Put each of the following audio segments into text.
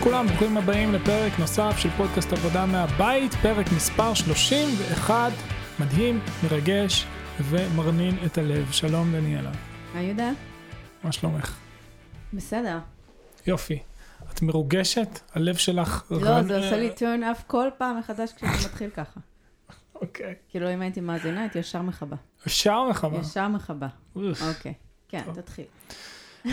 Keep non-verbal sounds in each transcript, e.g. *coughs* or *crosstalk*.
לכולם, ברוכים הבאים לפרק נוסף של פודקאסט עבודה מהבית, פרק מספר 31, מדהים, מרגש ומרנין את הלב. שלום דניאלה. היי יהודה? מה שלומך? בסדר. יופי. את מרוגשת? הלב שלך... לא, זה עושה לי turn off כל פעם מחדש כשאני מתחיל ככה. *laughs* אוקיי. כאילו, אם הייתי מאזינה, הייתי ישר מכבה. ישר מכבה. ישר מכבה. אוף. אוקיי. כן. תתחיל.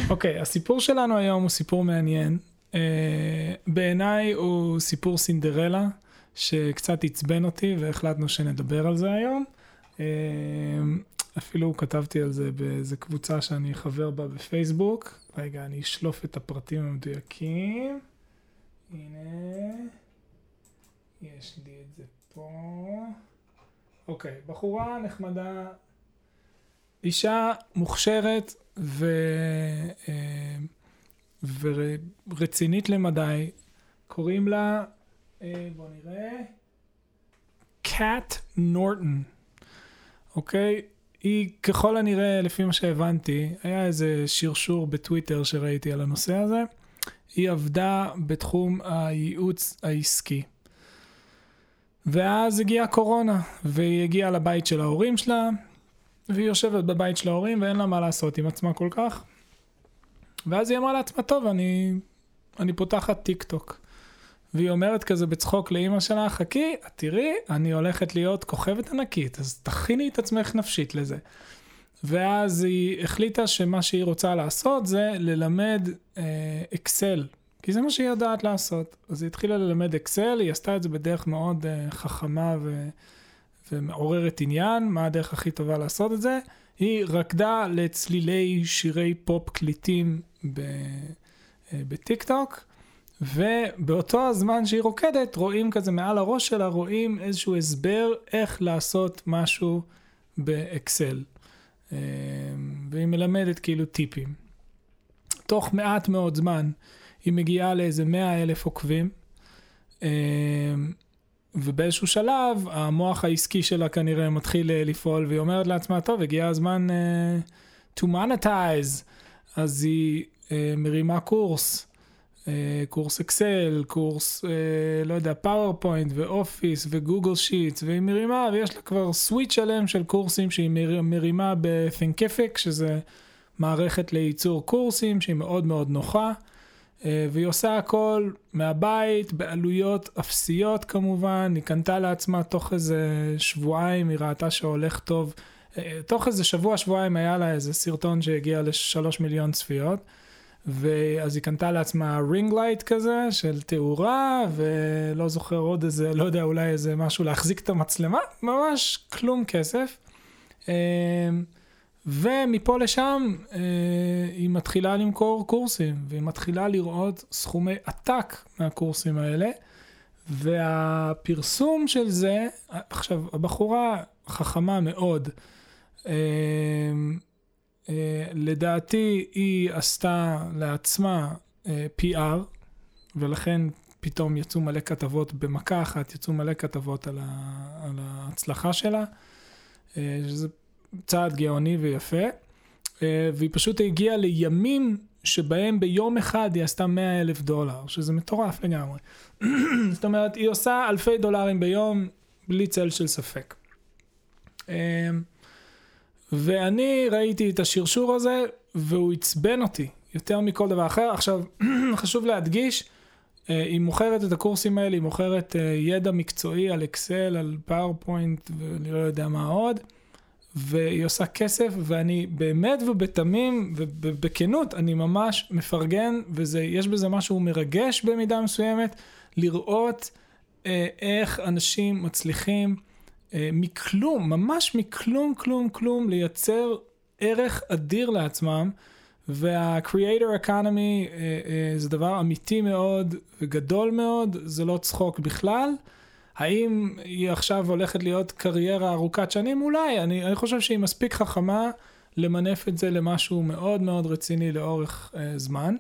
אוקיי, הסיפור שלנו היום הוא סיפור מעניין. אה, בעיניי הוא סיפור סינדרלה, שקצת עצבן אותי והחלטנו שנדבר על זה היום. אה, אפילו כתבתי על זה באיזה קבוצה שאני חבר בה בפייסבוק. רגע, אני אשלוף את הפרטים המדויקים. הנה, יש לי את זה פה. אוקיי, בחורה נחמדה, אישה מוכשרת ו... ורצינית למדי, קוראים לה, אה, בוא נראה, קאט נורטון, אוקיי? היא ככל הנראה, לפי מה שהבנתי, היה איזה שרשור בטוויטר שראיתי על הנושא הזה, היא עבדה בתחום הייעוץ העסקי. ואז הגיעה קורונה, והיא הגיעה לבית של ההורים שלה, והיא יושבת בבית של ההורים ואין לה מה לעשות עם עצמה כל כך. ואז היא אמרה לעצמה, טוב, אני, אני פותחת טיק טוק. והיא אומרת כזה בצחוק לאימא שלה, חכי, תראי, אני הולכת להיות כוכבת ענקית, אז תכיני את עצמך נפשית לזה. ואז היא החליטה שמה שהיא רוצה לעשות זה ללמד אה, אקסל, כי זה מה שהיא יודעת לעשות. אז היא התחילה ללמד אקסל, היא עשתה את זה בדרך מאוד אה, חכמה ו, ומעוררת עניין, מה הדרך הכי טובה לעשות את זה. היא רקדה לצלילי שירי פופ קליטים בטיק טוק, ובאותו הזמן שהיא רוקדת, רואים כזה מעל הראש שלה, רואים איזשהו הסבר איך לעשות משהו באקסל. אה, והיא מלמדת כאילו טיפים. תוך מעט מאוד זמן היא מגיעה לאיזה 100 אלף עוקבים, אה, ובאיזשהו שלב המוח העסקי שלה כנראה מתחיל אה, לפעול, והיא אומרת לעצמה, טוב, הגיע הזמן uh, to monetize. אז היא מרימה קורס, אה, קורס אקסל, קורס, אה, לא יודע, פאורפוינט ואופיס וגוגל שיטס, והיא מרימה, ויש לה כבר suite שלם של קורסים שהיא מר, מרימה ב-Thinkific, שזה מערכת לייצור קורסים שהיא מאוד מאוד נוחה. אה, והיא עושה הכל מהבית, בעלויות אפסיות כמובן, היא קנתה לעצמה תוך איזה שבועיים, היא ראתה שהולך טוב. אה, תוך איזה שבוע, שבועיים היה לה איזה סרטון שהגיע לשלוש מיליון צפיות. ואז היא קנתה לעצמה ring light כזה של תאורה, ולא זוכר עוד איזה, לא יודע, אולי איזה משהו להחזיק את המצלמה, ממש כלום כסף. אה, ומפה לשם אה, היא מתחילה למכור קורסים, והיא מתחילה לראות סכומי עתק מהקורסים האלה, והפרסום של זה, עכשיו, הבחורה חכמה מאוד, אה, לדעתי היא עשתה לעצמה אה, PR, ולכן פתאום יצאו מלא כתבות במכה אחת, יצאו מלא כתבות על, ה, על ההצלחה שלה, אה, שזה צעד גאוני ויפה, אה, והיא פשוט הגיעה לימים שבהם ביום אחד היא עשתה 100 אלף דולר, שזה מטורף לגמרי. *clears throat* זאת אומרת, היא עושה אלפי דולרים ביום, בלי צל של ספק. אה, ואני ראיתי את השרשור הזה, והוא עצבן אותי יותר מכל דבר אחר. עכשיו, *clears throat* חשוב להדגיש, אה, היא מוכרת את הקורסים האלה, היא מוכרת ידע מקצועי על אקסל, על פאורפוינט ואני לא יודע מה עוד. והיא עושה כסף, ואני באמת ובתמים ובכנות, אני ממש מפרגן, ויש בזה משהו מרגש במידה מסוימת, לראות אה, איך אנשים מצליחים אה, מכלום, ממש מכלום, כלום, כלום, לייצר ערך אדיר לעצמם. וה-Creator Economy אה, אה, זה דבר אמיתי מאוד וגדול מאוד, זה לא צחוק בכלל. האם היא עכשיו הולכת להיות קריירה ארוכת שנים? אולי, אני, אני חושב שהיא מספיק חכמה למנף את זה למשהו מאוד מאוד רציני לאורך אה, זמן.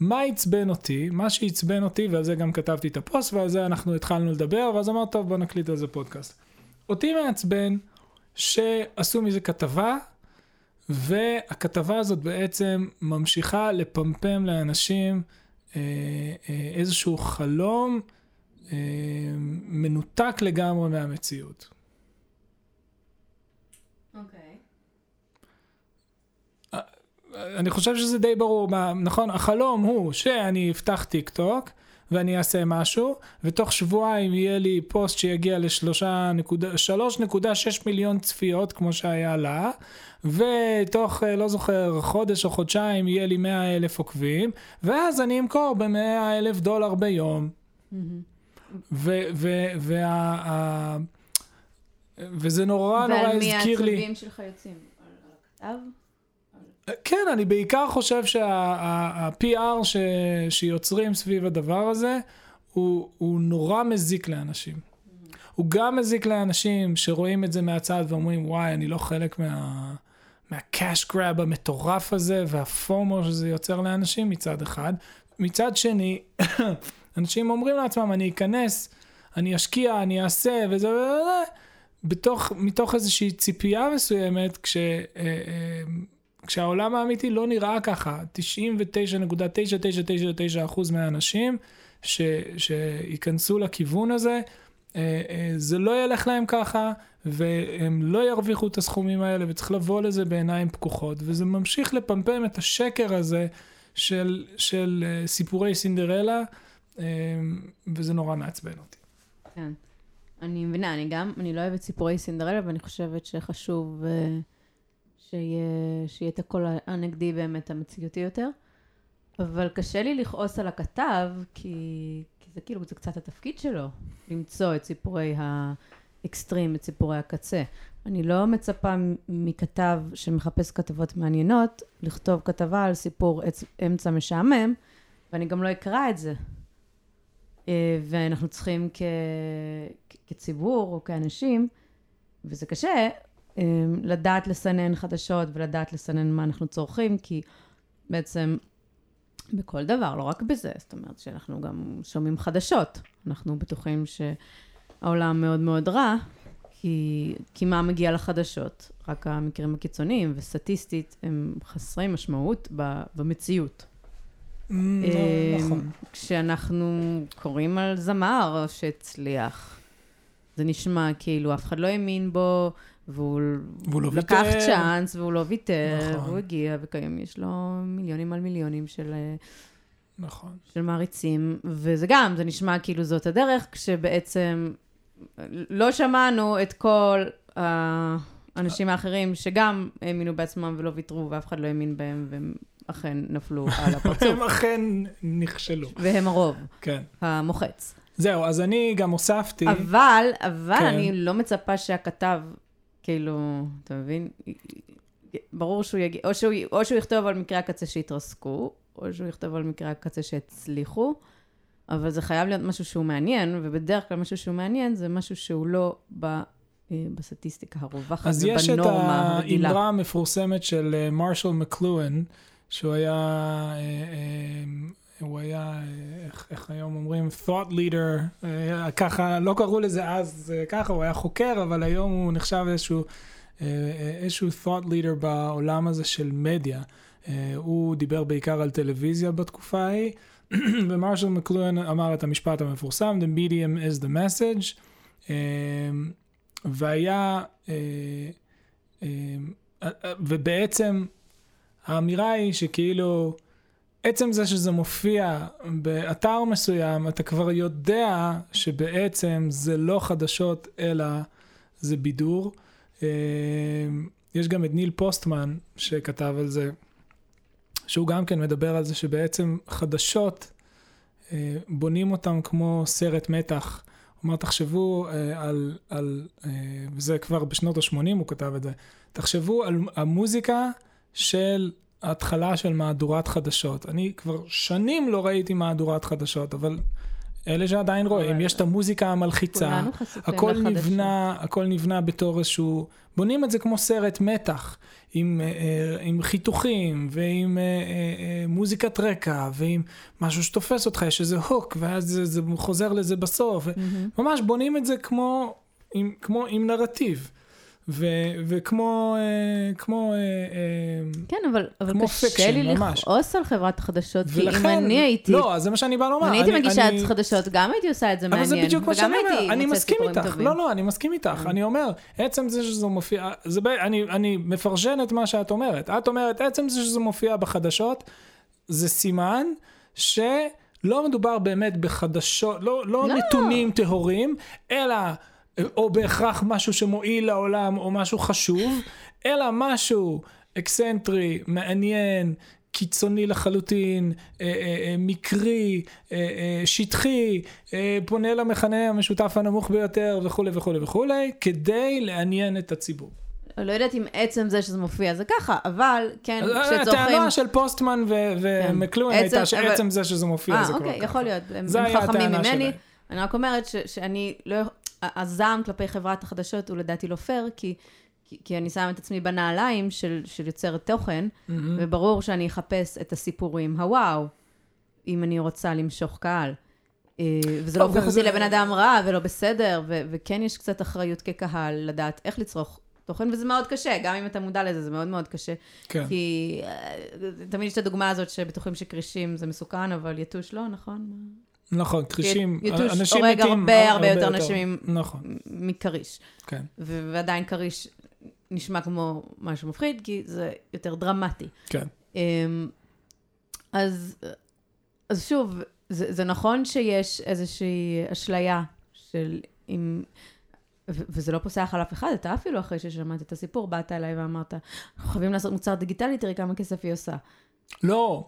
מה עצבן אותי? מה שעצבן אותי, ועל זה גם כתבתי את הפוסט, ועל זה אנחנו התחלנו לדבר, ואז אמרת, טוב, בוא נקליט על זה פודקאסט. אותי מעצבן שעשו מזה כתבה, והכתבה הזאת בעצם ממשיכה לפמפם לאנשים אה, אה, איזשהו חלום אה, מנותק לגמרי מהמציאות. אוקיי. אני חושב שזה די ברור, מה- נכון? החלום הוא שאני אפתח טיק טוק ואני אעשה משהו, ותוך שבועיים יהיה לי פוסט שיגיע ל-3.6 מיליון צפיות, כמו שהיה לה, ותוך, אה, לא זוכר, חודש או חודשיים יהיה לי 100 אלף עוקבים, ואז אני אמכור ב-100 אלף דולר ביום. וזה נורא נורא ועל מי הזכיר לי... העצבים שלך יוצאים? על הכתב? כן, אני בעיקר חושב שה-PR ש... שיוצרים סביב הדבר הזה, הוא, הוא נורא מזיק לאנשים. הוא גם מזיק לאנשים שרואים את זה מהצד ואומרים, וואי, אני לא חלק מה... מה-cash grab המטורף הזה והפומו שזה יוצר לאנשים מצד אחד. מצד שני, *coughs* אנשים אומרים לעצמם, אני אכנס, אני אשקיע, אני אעשה, וזה וזה, בתוך, מתוך איזושהי ציפייה מסוימת, כש... אה, אה, כשהעולם האמיתי לא נראה ככה, 99.9999% מהאנשים ש, שייכנסו לכיוון הזה, אה, אה, זה לא ילך להם ככה, והם לא ירוויחו את הסכומים האלה, וצריך לבוא לזה בעיניים פקוחות, וזה ממשיך לפמפם את השקר הזה של, של אה, סיפורי סינדרלה, וזה נורא מעצבן אותי. כן. אני מבינה, אני גם, אני לא אוהבת סיפורי סינדרלה, ואני חושבת שחשוב שיהיה, שיהיה את הקול הנגדי באמת המציאותי יותר. אבל קשה לי לכעוס על הכתב, כי, כי זה כאילו, זה קצת התפקיד שלו, למצוא את סיפורי האקסטרים, את סיפורי הקצה. אני לא מצפה מכתב שמחפש כתבות מעניינות, לכתוב כתבה על סיפור אמצע משעמם, ואני גם לא אקרא את זה. אה, ואנחנו צריכים כ... כציבור או כאנשים, וזה קשה, לדעת לסנן חדשות ולדעת לסנן מה אנחנו צורכים, כי בעצם בכל דבר, לא רק בזה, זאת אומרת שאנחנו גם שומעים חדשות. אנחנו בטוחים שהעולם מאוד מאוד רע, כי, כי מה מגיע לחדשות? רק המקרים הקיצוניים, וסטטיסטית הם חסרי משמעות ב- במציאות. Mm, אה, נכון. כשאנחנו קוראים על זמר שהצליח, זה נשמע כאילו אף אחד לא האמין בו, והוא והוא לא לקח ויתר. צ'אנס, והוא לא ויתר, נכון. והוא הגיע, וכיום יש לו מיליונים על מיליונים של, אה, נכון. של מעריצים, וזה גם, זה נשמע כאילו זאת הדרך, כשבעצם לא שמענו את כל האנשים האחרים שגם האמינו בעצמם ולא ויתרו, ואף אחד לא האמין בהם, והם אכן נפלו *laughs* על הפרצוף, הם אכן נכשלו. והם הרוב, כן. המוחץ. זהו, אז אני גם הוספתי... אבל, אבל כן. אני לא מצפה שהכתב, כאילו, אתה מבין? ברור שהוא יגיד, או שהוא, או שהוא יכתוב על מקרי הקצה שהתרסקו, או שהוא יכתוב על מקרי הקצה שהצליחו, אבל זה חייב להיות משהו שהוא מעניין, ובדרך כלל משהו שהוא מעניין זה משהו שהוא לא ב, אה, בסטטיסטיקה הרווחת אז יש את. האמרה המפורסמת של אה, מרשל מקלואן, שהוא היה, אה, אה, הוא היה, איך, איך היום אומרים, thought leader, אה, ככה, לא קראו לזה אז אה, ככה, הוא היה חוקר, אבל היום הוא נחשב איזשהו, אה, איזשהו thought leader בעולם הזה של מדיה. הוא דיבר בעיקר על טלוויזיה בתקופה ההיא, *clears throat* ומרשל מקלואן אמר את המשפט המפורסם, The medium is the message. והיה, ובעצם האמירה היא שכאילו, עצם זה שזה מופיע באתר מסוים, אתה כבר יודע שבעצם זה לא חדשות, אלא זה בידור. אה, יש גם את ניל פוסטמן שכתב על זה, שהוא גם כן מדבר על זה שבעצם חדשות, אה, בונים אותם כמו סרט מתח. אמר, תחשבו אה, על, על אה, וזה כבר בשנות ה-80 הוא כתב את זה, תחשבו על המוזיקה של ההתחלה של מהדורת חדשות. אני כבר שנים לא ראיתי מהדורת חדשות, אבל אלה שעדיין רואים, יש את המוזיקה המלחיצה, הכל. נבנה, הכל נבנה בתור איזשהו, בונים את זה כמו סרט מתח, עם, אה, אה, עם חיתוכים, ועם אה, מוזיקת רקע, ועם משהו שתופס אותך, יש איזה הוק, ואז זה, זה חוזר לזה בסוף. ממש בונים את זה כמו עם, כמו עם נרטיב. ו, וכמו, אה, כמו, אה, אה, כן, אבל, אבל כמו קשה פיקשן, לי ממש. לכעוס על חברת החדשות, כי ולכן, אם אני הייתי... לא, זה מה שאני בא לומר. אם הייתי אני- מגישה אני- חדשות, גם הייתי עושה את זה אבל זה מעניין. בדיוק מה שאני הייתי אומר, אני מסכים איתך, טובים. לא, לא, אני מסכים איתך, אני אומר, עצם זה שזה מופיע, זה, ב- אני, אני מפרשן את מה שאת אומרת, את אומרת, עצם זה שזה מופיע בחדשות, זה סימן שלא מדובר באמת בחדשות, לא, לא, לא. נתונים טהורים, אלא, או בהכרח משהו שמועיל לעולם, או משהו חשוב, אלא משהו אקסצנטרי, מעניין, קיצוני לחלוטין, אה, אה, אה, מקרי, אה, אה, שטחי, אה, פונה למכנה המשותף הנמוך ביותר וכולי וכולי וכולי, כדי לעניין את הציבור. לא יודעת אם עצם זה שזה מופיע זה ככה, אבל כן, אה, כשצורכים... הטענה של פוסטמן ו- ומקלואין עצם- הייתה שעצם אבל- זה שזה מופיע אה, זה כבר אוקיי, ככה. יכול להיות. הם חכמים ממני. שלהם. אני רק אומרת ש- שאני לא... הזעם כלפי חברת החדשות הוא לדעתי לא פייר, כי... כי- כי אני שמה את עצמי בנעליים של, של יוצרת תוכן, מהמם. וברור שאני אחפש את הסיפורים הוואו, אם אני רוצה למשוך קהל. אה, וזה לא טוב, הופך אותי לבן אדם רע ולא בסדר, ו- וכן יש קצת אחריות כקהל לדעת איך לצרוך תוכן, וזה מאוד קשה, גם אם אתה מודע לזה, זה מאוד מאוד קשה. כן. כי אה, תמיד יש את הדוגמה הזאת שבטוחים שכרישים זה מסוכן, אבל יתוש לא, נכון? נכון, כרישים, יתוש אנשים הורג מתים הרבה הרבה יותר נשים נכון, מכריש. כן. ועדיין כריש נשמע כמו משהו מפחיד, כי זה יותר דרמטי. כן. אמ, אז, אז שוב, זה, זה נכון שיש איזושהי אשליה של אם... ו- וזה לא פוסח על אף אחד, אתה אפילו אחרי ששמעת את הסיפור, באת אליי ואמרת, אנחנו חייבים לעשות מוצר דיגיטלי, תראי כמה כסף היא עושה. לא,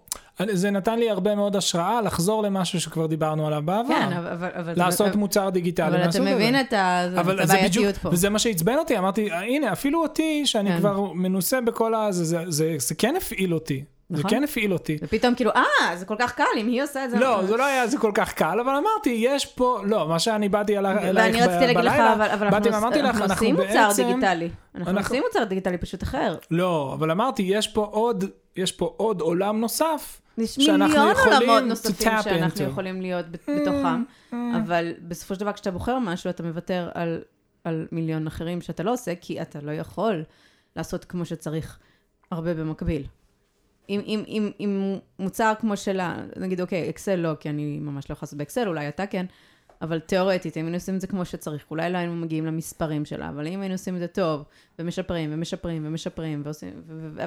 זה נתן לי הרבה מאוד השראה לחזור למשהו שכבר דיברנו עליו בעבר. כן, אבל... אבל, לעשות אבל, מוצר דיגיטלי אבל אתה. מבין את, הבעייתיות פה. וזה מה שעצבן אותי, אמרתי, הנה, אפילו אותי, שאני כן. כבר מנוסה בכל ה... זה, זה, זה, זה כן הפעיל אותי. זה נכון. כן הפעיל אותי. ופתאום כאילו, אה, זה כל כך קל, אם היא עושה את זה... לא, זה לא היה זה כל כך קל, אבל אמרתי, יש פה, לא, מה שאני באתי אלי- אלייך ואני רציתי להגיד לך, בלילה, אבל, אנחנו, עושים מוצר. דיגיטלי. אנחנו, עושים מוצר דיגיטלי פשוט אחר. לא, אבל אמרתי, יש פה עוד, יש פה עוד עולם נוסף, יש מיליון יכולים עולמות נוספים שאנחנו. יכולים להיות ב- בתוכם, אבל בסופו של דבר כשאתה בוחר משהו, אתה מוותר על, על מיליון אחרים שאתה לא עושה, כי אתה לא יכול לעשות כמו שצריך הרבה במקביל. אם, אם, אם, אם מוצר כמו שלה, נגיד, אוקיי, אקסל לא, כי אני ממש לא יכולה לעשות באקסל, אולי אתה כן, אבל תיאורטית, אם היינו עושים את זה כמו שצריך, אולי לא היינו מגיעים למספרים שלה, אבל אם היינו עושים את זה טוב, ומשפרים, ומשפרים, ומשפרים, ועושים,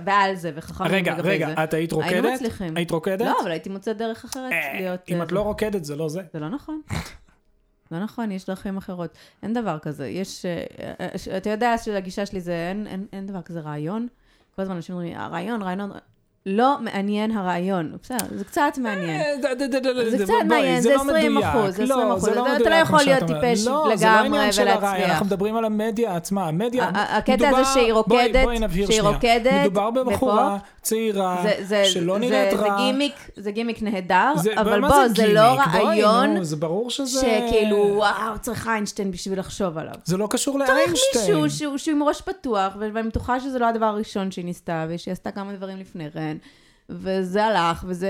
ועל זה, וחכמים רגע, לגבי זה, רגע, את היית היינו רוקדת? מצליחים. היית רוקדת? לא, אבל הייתי מוצאת דרך אחרת אה, להיות... אם אה, את לא רוקדת, זה לא זה. זה לא נכון. *laughs* לא נכון, יש דרכים אחרות. אין דבר כזה. יש... אה, אה, אתה יודע שהגישה שלי זה, אין, אין, אין דבר כזה רעיון. כל הזמן אנשים אומרים, הרעיון, רעיון... לא מעניין הרעיון. בסדר, זה קצת מעניין. אה, זה קצת מעניין, זה לא 20 מדויק. אחוז, זה 20 לא, אחוז. זה לא אתה- לא יכול להיות. טיפש לא, זה לא לגמרי ולהצליח. אנחנו מדברים על המדיה עצמה. המדיה, הקטע הזה שהיא רוקדת, שהיא. רוקדת, מדובר בבחורה צעירה, זה- זה- שלא זה- נראית זה רע. גימיק, זה גימיק נהדר, זה- אבל בוא, זה לא רעיון זה ברור שזה... שכאילו, וואו, צריך איינשטיין בשביל לחשוב עליו. זה לא קשור צריך לאיינשטיין. מישהו שהוא, עם ראש פתוח, ואני בטוחה שזה לא הדבר הראשון שהיא ניסתה, ושהיא עשתה כמה דברים לפני כן, וזה הלך, וזה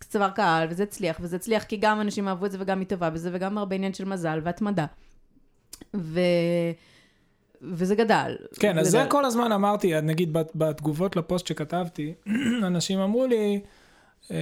צבר קהל, וזה הצליח, וזה הצליח כי גם אנשים אהבו את זה וגם היא טובה בזה, וגם הרבה עניין של מזל והתמדה. ו... וזה גדל. כן, אז גדל. זה כל הזמן אמרתי, נגיד בת- בתגובות לפוסט שכתבתי, *clears throat* אנשים אמרו לי, אמ,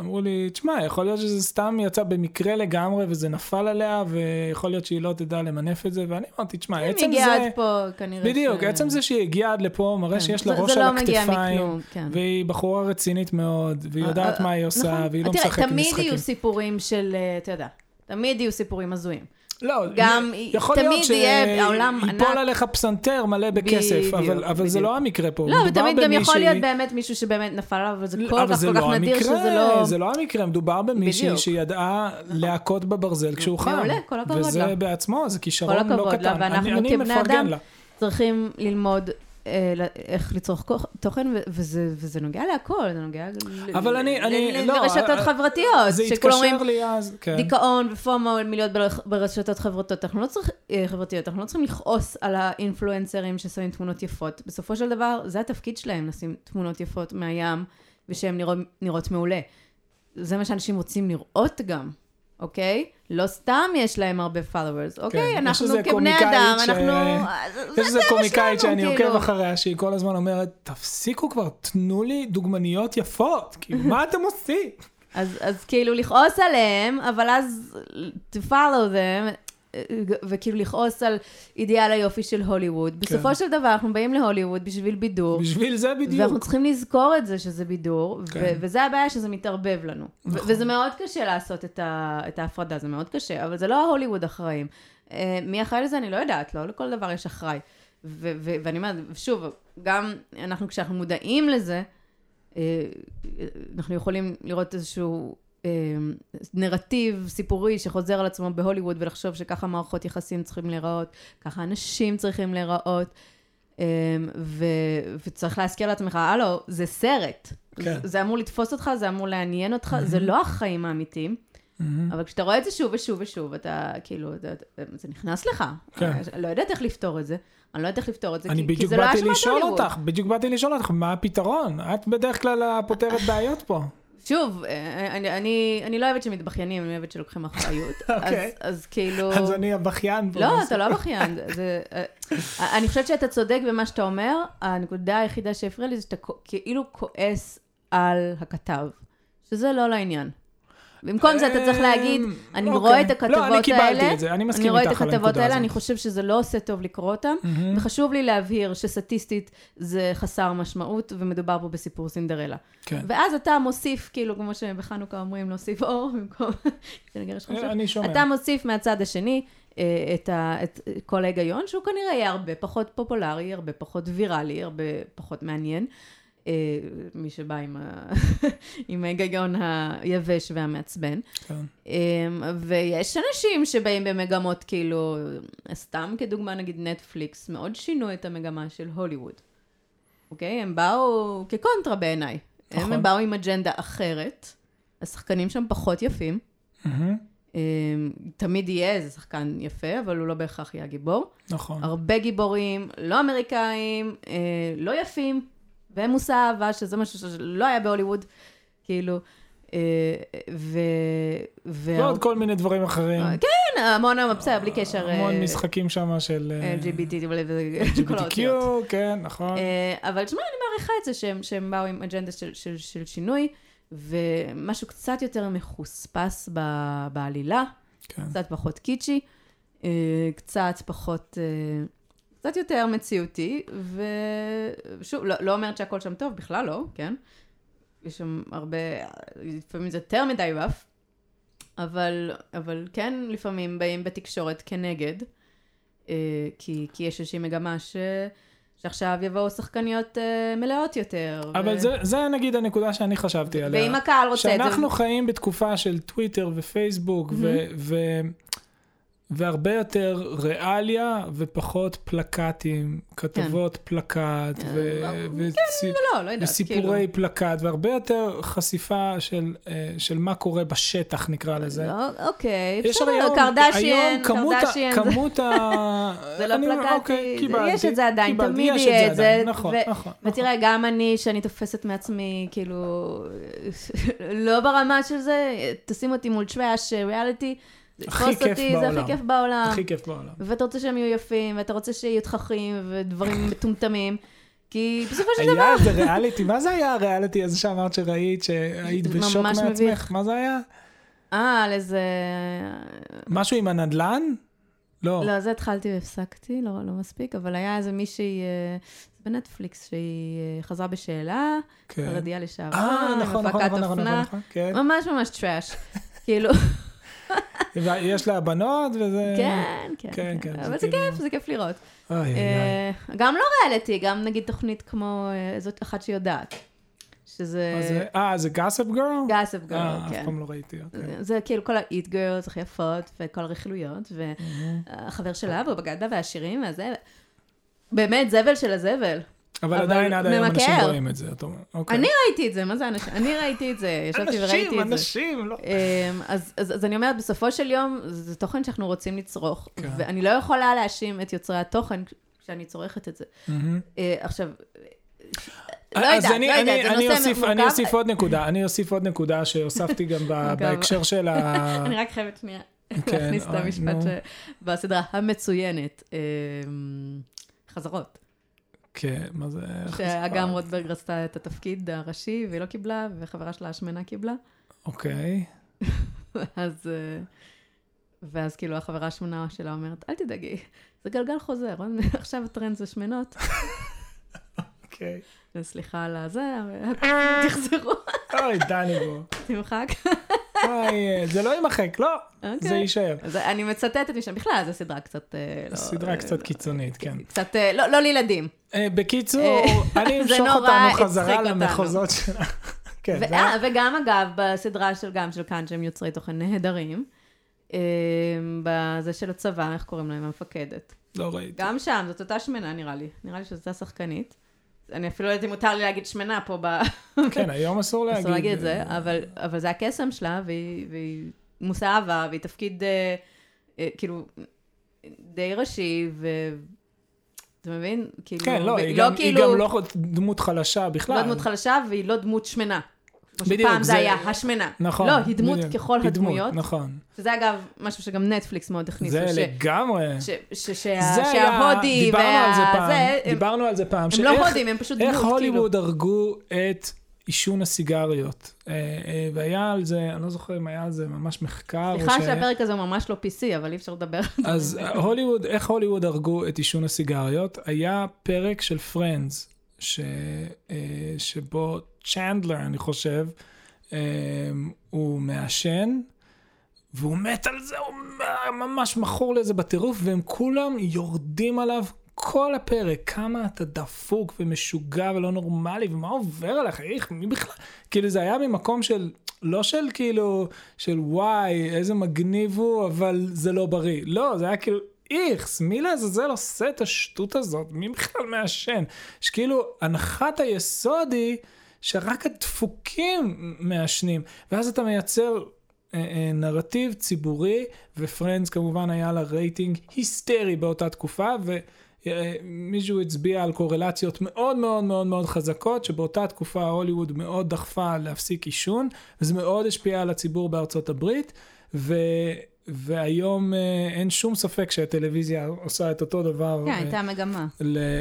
אמרו לי, תשמע, יכול להיות שזה סתם יצא במקרה לגמרי וזה נפל עליה, ויכול להיות שהיא לא תדע למנף את זה, ואני אמרתי, תשמע, אם עצם הגיעה זה... עד פה, כנראה בדיוק, ש... עצם זה שהיא הגיעה עד לפה, מראה כן. שיש לה ראש זה על לא הכתפיים, מכלום, כן. והיא בחורה רצינית מאוד, והיא אה, יודעת אה, מה היא עושה, נכון. והיא לא תראה, משחקת תמיד משחקים. יהיו סיפורים של, אה, אתה יודע, תמיד יהיו סיפורים הזויים. לא, גם יכול תמיד להיות שיפול ענק. עליך פסנתר מלא בכסף, בדיוק, אבל, אבל זה בדיוק. לא המקרה פה. לא, ותמיד גם יכול להיות באמת מישהו שבאמת נפל עליו, אבל זה כל כך זה כל כך לא נדיר המקרה, שזה לא... זה לא המקרה, מדובר במישהי. שידעה להכות בברזל כשהוא חם. מעולה, כל הכבוד וזה לה. בעצמו, זה כל כישרון לא הכבוד לה, קטן. ואנחנו כבני אדם לה. צריכים ללמוד איך לצרוך תוכן, וזה, וזה נוגע להכל, זה נוגע ל- אבל אני- ל- אני- ל- לא, לרשתות אה, חברתיות. זה התקשר לי אז, כן. דיכאון ופומו מלהיות בר- ברשתות חברתיות. אנחנו לא צריכים, אה, חברתיות, אנחנו לא צריכים לכעוס על האינפלואנסרים ששמים תמונות יפות. בסופו של דבר, זה התפקיד שלהם, לשים תמונות יפות מהים, ושהן נראות, נראות מעולה. זה מה שאנשים רוצים לראות גם. אוקיי? לא סתם יש להם הרבה followers, אוקיי? כן, אנחנו כבני אדם, ש- אנחנו... זה יש איזה קומיקאית שאני כאילו. עוקב אחריה, שהיא כל הזמן אומרת, תפסיקו כבר, תנו לי דוגמניות יפות, כאילו, מה אתם עושים? אז, אז כאילו לכעוס עליהם, אבל אז to follow them, וכאילו לכעוס על אידיאל היופי של הוליווד. בסופו של דבר אנחנו באים להוליווד בשביל בידור, בשביל זה ואנחנו בדיוק. צריכים לזכור את זה שזה בידור, כן. ו- וזה הבעיה שזה מתערבב לנו. נכון. וזה מאוד קשה לעשות את, ה- את ההפרדה, זה מאוד קשה, אבל זה לא ההוליווד אחראים. אה, מי אחראי לזה אני לא יודעת, לא לכל דבר יש אחראי. ו- ו- ואני אומרת, שוב, גם אנחנו כשאנחנו מודעים לזה, אה, אנחנו יכולים לראות איזשהו אה, נרטיב סיפורי שחוזר על עצמו בהוליווד ולחשוב שככה מערכות יחסים צריכים להיראות, ככה אנשים צריכים להיראות, אה, ו- וצריך להזכיר לעצמך, הלו, זה סרט. כן. זה, אמור לתפוס אותך, זה אמור לעניין אותך, זה לא החיים האמיתיים. מהמם. אבל כשאתה רואה את זה שוב ושוב ושוב, אתה כאילו, אתה, זה נכנס לך. כן. אני לא יודעת איך לפתור את זה. אני לא יודעת איך לפתור את זה, אני כי, כי בדיוק זה לא באתי אשמת לשאול הוליווד. אותך, בדיוק באתי לשאול אותך, מה הפתרון? את בדרך כלל הפותרת *laughs* בעיות פה. שוב, אה, אני, אני, אני לא אוהבת שמתבכיינים, אני אוהבת שלוקחים אחריות. *laughs* אוקיי. אז, אז כאילו... אז אני הבכיין פה. לא, אתה לא בכיין. זה, אה, אני חושבת שאתה צודק במה שאתה אומר, הנקודה היחידה שהפריעה לי זה שאתה כאילו כועס על הכתב, שזה לא לעניין. במקום זה אתה צריך להגיד, אמ, אני אוקיי. רואה את לא, הכתבות אני קיבלתי האלה, את זה, אני מסכים רואה את איתך על הכתבות הנקודה האלה, הזאת. אני חושב שזה לא עושה טוב לקרוא מהמם. וחשוב לי להבהיר שסטטיסטית זה חסר משמעות, ומדובר פה בסיפור סינדרלה. כן. ואז אתה מוסיף, כאילו, כמו שבחנוכה אומרים, להוסיף אור *laughs* במקום... חושב. אני שומע. אתה מוסיף מהצד השני אה, את, ה, את כל ההיגיון, שהוא כנראה יהיה הרבה פחות פופולרי, הרבה פחות ויראלי, הרבה פחות מעניין. אה, מי שבא עם, ה... *laughs* עם ההיגיון היבש והמעצבן. כן. אה, ויש אנשים שבאים במגמות, כאילו, סתם כדוגמה, נגיד נטפליקס, מאוד שינו את המגמה של הוליווד. אוקיי? הם באו כקונטרה בעיניי. נכון. הם באו עם אג'נדה אחרת, השחקנים שם פחות יפים. אה, תמיד יהיה איזה שחקן יפה, אבל הוא לא בהכרח יהיה גיבור. נכון. הרבה גיבורים, לא אמריקאים, אה, לא יפים, והם מושא אהבה, שזה משהו שלא היה בהוליווד, כאילו, אה, ו... ו... ועוד כל מיני דברים אחרים. כן, המון, בסדר, בלי קשר. המון אה, משחקים שם של אה, LGBT LGBTQ. כן, נכון. אה, אבל תשמע, אני מעריכה את זה שהם, שהם באו עם אג'נדה של, של, של שינוי, ומשהו קצת יותר מחוספס ב, בעלילה, כן. קצת פחות קיצ'י, אה, קצת פחות, אה, קצת יותר מציאותי, ושוב, לא, לא אומרת שהכל שם טוב, בכלל לא, כן? יש שם הרבה, לפעמים זה יותר מדי רף, אבל, אבל כן, לפעמים באים בתקשורת כנגד, אה, כי, כי יש איזושהי מגמה ש... שעכשיו יבואו שחקניות אה, מלאות יותר. אבל ו... זה, זה נגיד הנקודה שאני חשבתי עליה. ואם הקהל רוצה את זה... שאנחנו חיים בתקופה של טוויטר ופייסבוק, ו- ו- והרבה יותר ריאליה ופחות פלקטים, כתבות פלקט, ו- וצי- לא, לא יודעת, וסיפורי כאילו. פלקט, והרבה יותר חשיפה של, אה, של מה קורה בשטח, נקרא לזה. לא, אוקיי, בסדר, היום, קרדשיין, היום כמות, קרדשיין, זה- כמות ה... *laughs* זה לא אני- פלקטי, אוקיי, קיבלתי, יש את זה עדיין, קיבלתי, תמיד יהיה את זה. עדיין, נכון, ו- נכון. נכון. ותראה, גם אני, שאני תופסת מעצמי, כאילו, *laughs* לא ברמה של זה, תשים אותי מול טראש ריאליטי, הכי כיף אותי, זה בעולם. הכי כיף בעולם. הכי כיף בעולם. ואתה רוצה שהם יהיו יפים, ואתה רוצה שיהיו תככים ודברים *laughs* מטומטמים, כי בסופו של דבר... היה איזה ריאליטי, מה זה היה הריאליטי הזה שאמרת שראית, שהיית זה בשוק מעצמך? מביך. מה זה היה? אה, על איזה... משהו עם הנדלן? לא. לא, זה התחלתי והפסקתי, לא, לא מספיק, אבל היה איזה מישהי אה, בנטפליקס שהיא אה, חזרה בשאלה, כן. לשעבר, אה, נכון, נכון, נכון, נכון, אופנה, נכון, כן. ממש ממש טראש. *laughs* כאילו, יש לה בנות וזה... כן, כן, כן, כן. כן, אבל זה כאילו- כיף, זה כיף לראות. אה, גם לא ריאליטי, גם נגיד תוכנית כמו אה, זאת אחת שיודעת. שזה? אה, זה גאספ גרל? גאסף גרל, אה, כן. אף פעם לא ראיתי, אוקיי. זה כאילו כל ה-eat girls הכי יפות, וכל הרכילויות, והחבר שלה, והוא בגד בה, והשירים, והזה. באמת, זבל של הזבל. אבל עדיין עד היום אנשים. רואים את זה, אתה אומר. אוקיי. אני ראיתי את זה, מה זה אנשים? אני ראיתי את זה, ישבתי וראיתי אנשים, את זה. אנשים, לא... אמ, אז, אז, אז אני אומרת, בסופו של יום, זה תוכן שאנחנו רוצים לצרוך, כן. ואני לא יכולה להאשים את יוצרי התוכן כשאני צורכת את זה. מהמם. אה, עכשיו, לא אז יודעת, לא יודעת, זה אני נושא אוסיף- מורכב. אני אוסיף עוד נקודה, אני אוסיף עוד נקודה שהוספתי גם. בהקשר של ה... *laughs* אני רק חייבת שנייה כן, להכניס את אוי, המשפט נו. שבסדרה המצוינת, אה, חזרות. כן, מה זה... שאגם רוטברג רצתה את התפקיד הראשי והיא לא קיבלה, וחברה שלה השמנה קיבלה. אוקיי. *laughs* אז... אה, ואז כאילו החברה השמנה שלה אומרת, אל תדאגי, זה גלגל חוזר, *laughs* עכשיו הטרנד זה שמנות, *laughs* אוקיי. וסליחה על הזה, תחזרו, אוי, דני בו. תמחק. זה לא יימחק, לא, אוקיי. זה יישאר. אז אני מצטטת משם, בכלל, זו סדרה קצת... אה, לא- סדרה אה, קצת קיצונית, כן. קצת, אה, לא לא לילדים. בקיצור, *laughs* אני אמשוך אותנו חזרה. למחוזות שלה. *laughs* כן, ו- זה היה- וגם אגב, בסדרה של גם של כאן, שהם יוצרי תוכן נהדרים, בזה של הצבא, איך קוראים להם? המפקדת. לא ראיתי. גם שם, זאת אותה שמנה נראה לי. נראה לי שזאת אותה שחקנית. אני אפילו לא יודעת אם מותר לי להגיד שמנה פה, ב... כן, היום אסור *laughs* להגיד. אסור להגיד את זה, אה, אבל, אבל זה הקסם שלה, והיא, והיא מושא אהבה, והיא תפקיד, אה, אה, כאילו, די ראשי, ו... אתה מבין? כאילו, כן, לא, היא גם- היא כאילו, גם לא דמות חלשה בכלל. לא דמות חלשה, והיא לא דמות שמנה. כמו בדיוק, שפעם זה זה- היה השמנה. נכון. לא, היא דמות בדיוק. ככל היא דמות, הדמויות. נכון. שזה אגב משהו שגם נטפליקס מאוד הכניסו. זה ש- לגמרי. ש- ש- שה- זה שההודי דיברנו על זה פעם, והזה, הם- דיברנו על זה פעם, הם שאיך- לא הודים, הם פשוט דמות, איך כאילו. הוליווד הרגו את עישון הסיגריות. אה, אה, והיה על זה, אני לא זוכר אם היה על זה ממש מחקר. סליחה ש- שהפרק הזה הוא ממש לא PC, אבל אי אפשר לדבר על זה. אז הוליווד, איך הוליווד הרגו את עישון הסיגריות? היה פרק של פרנדס, ש, אה, שבו צ'נדלר, אני חושב, אה, הוא מעשן, והוא מת על זה, הוא ממש מכור לזה בטירוף, והם כולם יורדים עליו כל הפרק, כמה אתה דפוק ומשוגע ולא נורמלי, ומה עובר עליך, איך, מי בכלל, כאילו זה היה ממקום של, לא של כאילו, של וואי, איזה מגניב הוא, אבל זה לא בריא. לא, זה היה כאילו, איכס, מי לעזאזל עושה את השטות הזאת? מי בכלל מעשן? שכאילו, הנחת היסוד היא שרק הדפוקים מעשנים, ואז אתה מייצר אה, אה, נרטיב ציבורי, ופרנדס כמובן היה לה רייטינג היסטרי באותה תקופה, ומישהו הצביע על קורלציות מאוד מאוד מאוד מאוד חזקות, שבאותה תקופה הוליווד מאוד דחפה להפסיק עישון, וזה מאוד השפיע על הציבור בארצות הברית, ו... והיום אה, אין שום ספק שהטלוויזיה עושה את אותו דבר כן, אה, הייתה מגמה.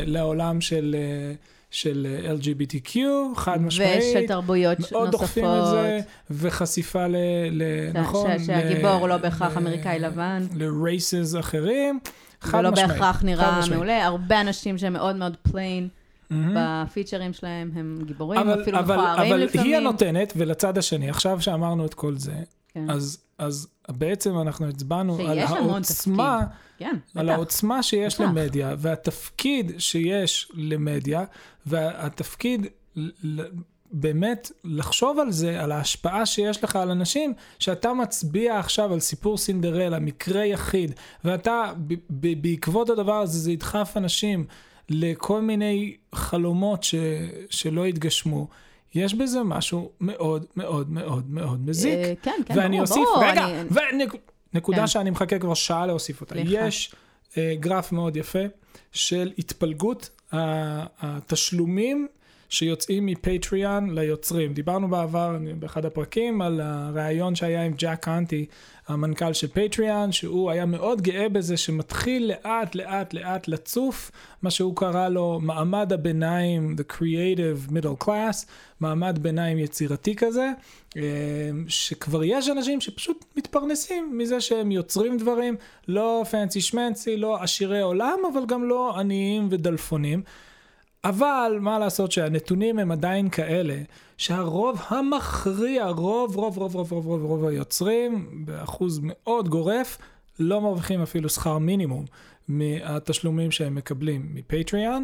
לעולם של, אה, של LGBTQ, חד משמעית. ושל תרבויות מאוד דוחפים את נוספות. זה, וחשיפה ל... ל ש- נכון? ש- שהגיבור הוא לא בהכרח אמריקאי לבן. ל-races אחרים, חד ולא משמעית. בהכרח חד נראה משמעית. מעולה. הרבה אנשים שהם מאוד מאוד plain מהמם. בפיצ'רים שלהם, הם גיבורים, אבל, אפילו אבל, מכוערים אבל לפעמים. היא הנותנת, ולצד השני, עכשיו שאמרנו את כל זה, כן. אז, אז בעצם אנחנו הצבענו על העוצמה, כן, על בטח. העוצמה שיש בטח. למדיה, והתפקיד שיש למדיה, והתפקיד באמת לחשוב על זה, על ההשפעה שיש לך על אנשים, שאתה מצביע עכשיו על סיפור סינדרלה, מקרה יחיד, ואתה, ב- ב- בעקבות הדבר הזה, זה ידחף אנשים לכל מיני חלומות ש- שלא יתגשמו. יש בזה משהו מאוד מאוד מאוד מאוד מזיק. אה, כן, כן, ואני אוסיף, רגע, ונקודה כן. שאני מחכה כבר שעה להוסיף אותה. יש uh, גרף מאוד יפה של התפלגות התשלומים שיוצאים מפטריאן ליוצרים. דיברנו בעבר, באחד הפרקים, על הריאיון שהיה עם ג'ק קאנטי, המנכ"ל של פטריאן, שהוא היה מאוד גאה בזה שמתחיל לאט לאט לאט לצוף, מה שהוא קרא לו מעמד הביניים, the creative middle class, מעמד ביניים יצירתי כזה, אה, שכבר יש אנשים שפשוט מתפרנסים מזה שהם יוצרים דברים, לא פנסי שמנסי, לא עשירי עולם, אבל גם לא עניים ודלפונים. אבל מה לעשות שהנתונים הם עדיין כאלה, שהרוב המכריע, רוב, רוב, רוב, רוב, רוב, רוב, רוב היוצרים, באחוז מאוד גורף, לא מרוויחים אפילו שכר מינימום מהתשלומים שהם מקבלים מפטריאן,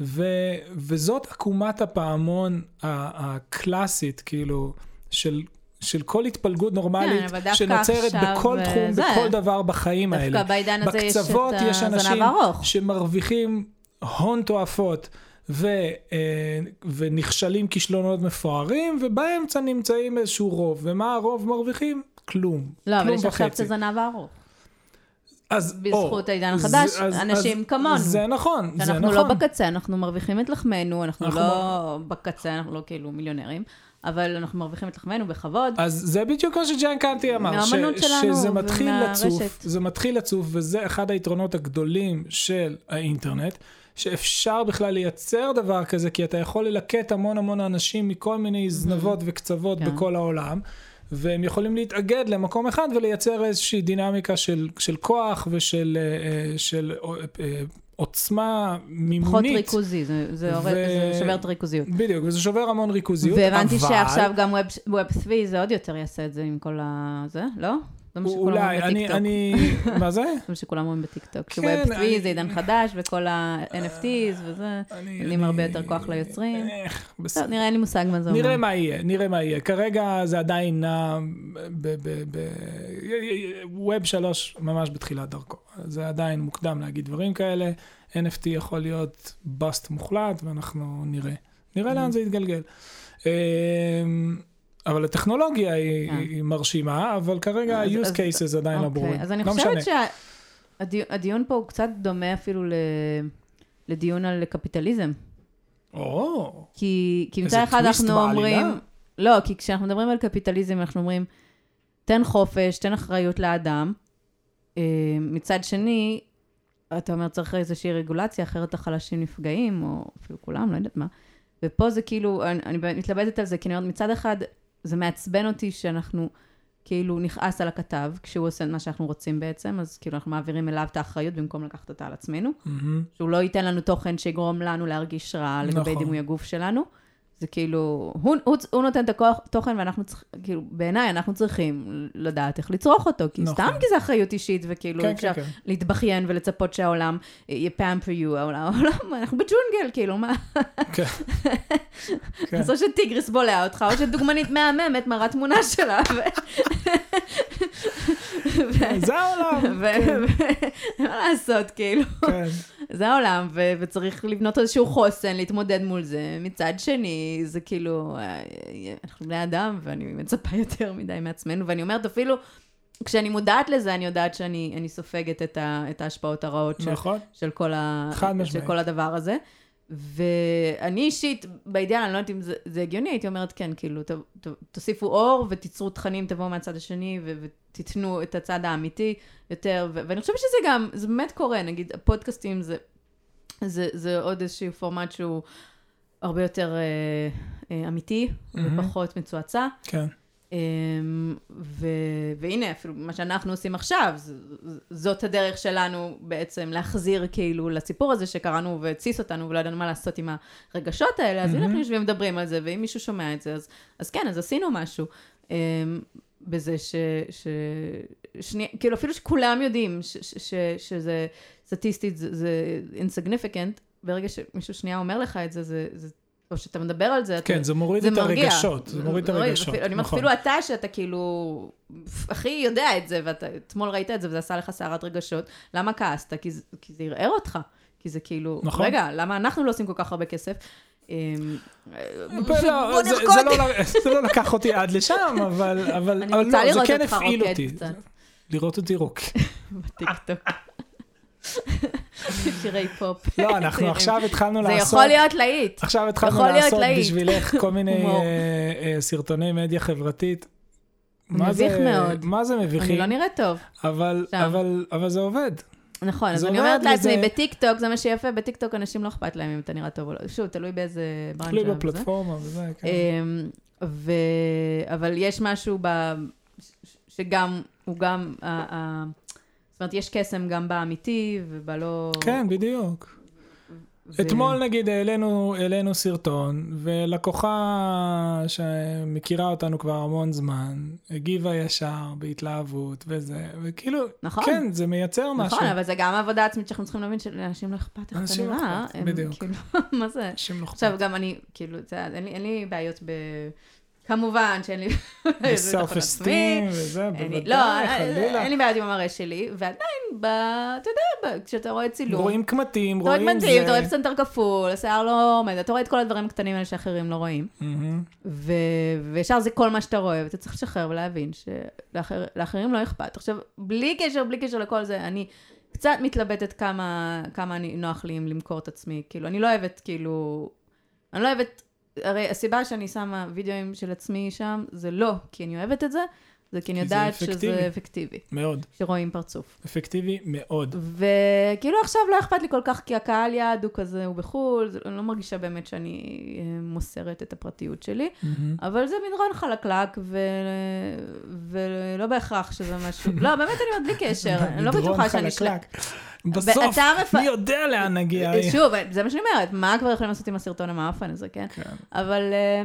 ו, וזאת עקומת הפעמון הקלאסית, כאילו, של... של כל התפלגות נורמלית כן, דווקא שנוצרת עכשיו, בכל אה, תחום, זה. בכל דבר בחיים האלה. דווקא בעידן הזה יש את בקצוות יש הזנב אנשים. שמרוויחים הון תועפות ו, אה, ונכשלים כישלונות מפוארים, ובאמצע נמצאים איזשהו רוב. ומה הרוב מרוויחים? כלום. לא, אבל כלום יש עכשיו את. הזנב הארוך. אז, בזכות או, העידן החדש, אז- אנשים אז כמונו. זה נכון, זה נכון. לא בקצה, אנחנו מרוויחים את לחמנו, אנחנו אנחנו לא בקצה, אנחנו לא כאילו מיליונרים, אבל אנחנו מרוויחים את לחמנו בכבוד. אז זה בדיוק מה שג'יין קנטי אמר, ש, שלנו שזה מתחיל ומהרשת. לצוף, זה מתחיל לצוף, וזה אחד היתרונות הגדולים של האינטרנט, שאפשר בכלל לייצר דבר כזה, כי אתה יכול ללקט המון המון אנשים מכל מיני זנבות וקצוות כן. בכל העולם. והם יכולים להתאגד למקום אחד ולייצר איזושהי דינמיקה של, של כוח ושל אה, אה, של, אה, עוצמה פחות מימונית. ריכוזי, זה, זה, ו- זה שובר את הריכוזיות. בדיוק, וזה שובר המון ריכוזיות, והבנתי אבל... שעכשיו גם Web 3 זה עוד יותר יעשה את זה עם כל ה... זה, לא? זה מה שכולם אומרים בטיקטוק. אני, *laughs* מה זה? זה מה שכולם אומרים בטיקטוק. כן, שווב 3 אני- זה עידן חדש, וכל ה-NFTs וזה. נותנים הרבה יותר כוח ליוצרים. איך, בסדר. נראה, אין לי מושג מה זה אומר. נראה מה יהיה, נראה מה יהיה. כרגע זה עדיין נע בווב 3 ממש בתחילת דרכו. זה עדיין מוקדם להגיד דברים כאלה. NFT יכול להיות באסט מוחלט, ואנחנו נראה. נראה לאן זה יתגלגל. אבל הטכנולוגיה היא, כן. היא מרשימה, אבל כרגע אז- ה-use אז- cases עדיין לא אוקיי, ברורים. אז אני לא חושבת. שהדיון פה הוא קצת דומה אפילו ל- לדיון על קפיטליזם. או, כי, כי איזה מצד אחד אנחנו בעלילה. אומרים, לא, כי כשאנחנו מדברים על קפיטליזם, אנחנו אומרים, תן חופש, תן אחריות לאדם. אה, מצד שני, אתה אומר, צריך איזושהי רגולציה, אחרת החלשים נפגעים, או אפילו כולם, לא יודעת מה. ופה זה כאילו, אני, אני מתלבטת על זה, כי אני אומרת, מצד אחד, זה מעצבן אותי שאנחנו כאילו נכעס על הכתב, כשהוא עושה את מה שאנחנו רוצים בעצם, אז כאילו אנחנו מעבירים אליו את האחריות במקום לקחת אותה על עצמנו. מהמם. שהוא לא ייתן לנו תוכן שיגרום לנו להרגיש רע לגבי נכון. דימוי הגוף שלנו. זה כאילו, הוא, הוא, הוא נותן את הכוח, תוכן ואנחנו צריכים, כאילו, בעיניי אנחנו צריכים לדעת איך לצרוך אותו, כי נכון. סתם כי זה אחריות אישית, וכאילו כן, אפשר כן, כן. להתבכיין ולצפות שהעולם יפמפר יו, העולם, אנחנו בג'ונגל, כאילו, מה? כן. *laughs* כן. אז או שטיגריס בולע אותך, או שדוגמנית מהממת מראה תמונה שלה. ו- זה העולם. ו- ו- מה לעשות, כאילו. כן. זה העולם, ו- וצריך לבנות איזשהו חוסן, להתמודד מול זה. מצד שני, זה כאילו, אה, אנחנו בני אדם, ואני מצפה יותר מדי מעצמנו, ואני אומרת, אפילו כשאני מודעת לזה, אני יודעת שאני אני סופגת את, ה- את ההשפעות הרעות של, נכון. של, כל ה- של. כל הדבר הזה. ואני אישית, באידיאל, אני לא יודעת אם זה, זה הגיוני, הייתי אומרת, כן, כאילו, ת, ת, תוסיפו אור ותיצרו תכנים, תבואו מהצד השני ו, ותיתנו את הצד האמיתי יותר, ו, ואני חושבת שזה גם, זה באמת קורה, נגיד, הפודקאסטים זה, זה, זה עוד איזשהו פורמט שהוא הרבה יותר אה, אה, אמיתי, מהמם. ופחות מצועצע. כן. אמ, ו, והנה, אפילו מה שאנחנו עושים עכשיו, ז, זאת הדרך שלנו בעצם להחזיר כאילו לסיפור הזה שקראנו והתסיס אותנו ולא ידענו מה לעשות עם הרגשות האלה, אז מהמם. אנחנו יושבים ומדברים על זה, ואם מישהו שומע את זה, אז, אז כן, אז עשינו משהו. אמ, בזה ש... ש... שני... כאילו אפילו שכולם יודעים ש... ש... ש... שזה סטטיסטית זה, זה insignificant, ברגע שמישהו שנייה אומר לך את זה, זה, זה... או שאתה מדבר על זה, אתה... כן, זה מוריד זה את מרגיע. הרגשות. זה מוריד את הרגשות, אפילו- אני אומרת, נכון. אפילו אתה, שאתה כאילו, הכי יודע את זה, ואתה אתמול ראית את זה, וזה עשה לך סערת רגשות, למה כעסת? כי זה- כי זה ערער אותך. כי זה כאילו, נכון. רגע, למה אנחנו לא עושים כל כך הרבה כסף? אמ, לא, זה- נרקוד. לא ל- *laughs* זה לא לקח אותי עד לשם, אבל לא, זה כן הפעיל אותי. לראות אותי רוק. *laughs* בטיקטוק. *laughs* שירי פופ. לא, אנחנו. עכשיו התחלנו זה לעשות... יכול להיות להיט. עכשיו התחלנו לעשות. בשבילך כל מיני. *laughs* אה, אה, סרטוני מדיה חברתית. מביך זה- מאוד. מה זה אני מביכים? לא נראית טוב. אבל- זה עובד. נכון, אז זה אני אומרת לעצמי, וזה- בטיקטוק, זה מה שיפה, בטיקטוק אנשים לא אכפת להם אם אתה נראה טוב או לא. שוב, תלוי באיזה ברנצ'ה. תלוי. בפלטפורמה וזה, כן. אמ, ו... אבל יש משהו ב... שגם, הוא גם, זאת אומרת, יש קסם גם באמיתי ובלא... כן, בדיוק. ו- אתמול נגיד העלינו, העלינו סרטון, ולקוחה שמכירה אותנו כבר המון זמן, הגיבה ישר בהתלהבות וזה, וכאילו, נכון. כן, זה מייצר משהו. נכון, אבל זה גם עבודה עצמית שאנחנו צריכים להבין שלאנשים לא אכפת איך אתה אנשים לא נראה. אכפת, בדיוק. כאילו, *laughs* מה זה? אנשים לא עכשיו, אכפת. גם אני, כאילו, יודע, אין לי- אין לי בעיות ב... כמובן שאין לי... *laughs* ביטחון אסטים. וזה, בוודאי, לא, חלילה. אין לי בעיות עם המראה שלי, ועדיין, ב- אתה יודע, כשאתה רואה צילום, רואים קמטים, אתה רואה רואים קמטים, זה. אתה רואה פסנתר כפול, השיער לא עומד, אתה רואה את כל הדברים הקטנים האלה שאחרים לא רואים. וישר זה כל מה שאתה רואה, ואתה צריך לשחרר ולהבין שלאחרים לא אכפת. עכשיו, בלי קשר, בלי קשר לכל זה, אני קצת מתלבטת כמה, כמה אני, נוח לי למכור את עצמי. כאילו, אני לא אוהבת, כאילו... אני לא אוהבת... הרי הסיבה שאני שמה וידאוים של עצמי שם, זה לא כי אני אוהבת את זה, זה כי אני זה יודעת. שזה אפקטיבי, מאוד. שרואים פרצוף. אפקטיבי מאוד. וכאילו עכשיו לא אכפת לי כל כך, כי הקהל יעד הוא כזה, הוא בחו"ל, אני לא מרגישה באמת שאני אה, מוסרת את הפרטיות שלי. מהמם. אבל זה מדרון חלקלק, ו... ולא בהכרח שזה משהו... לא, באמת אני אומרת בלי קשר, אני לא מדרון בטוחה שאני שלם. חלקלק. בסוף, רפ- מי יודע לאן נגיע? שוב, זה מה שאני אומרת, מה כבר יכולים לעשות עם הסרטון המאפן הזה, כן? כן. אבל... אה,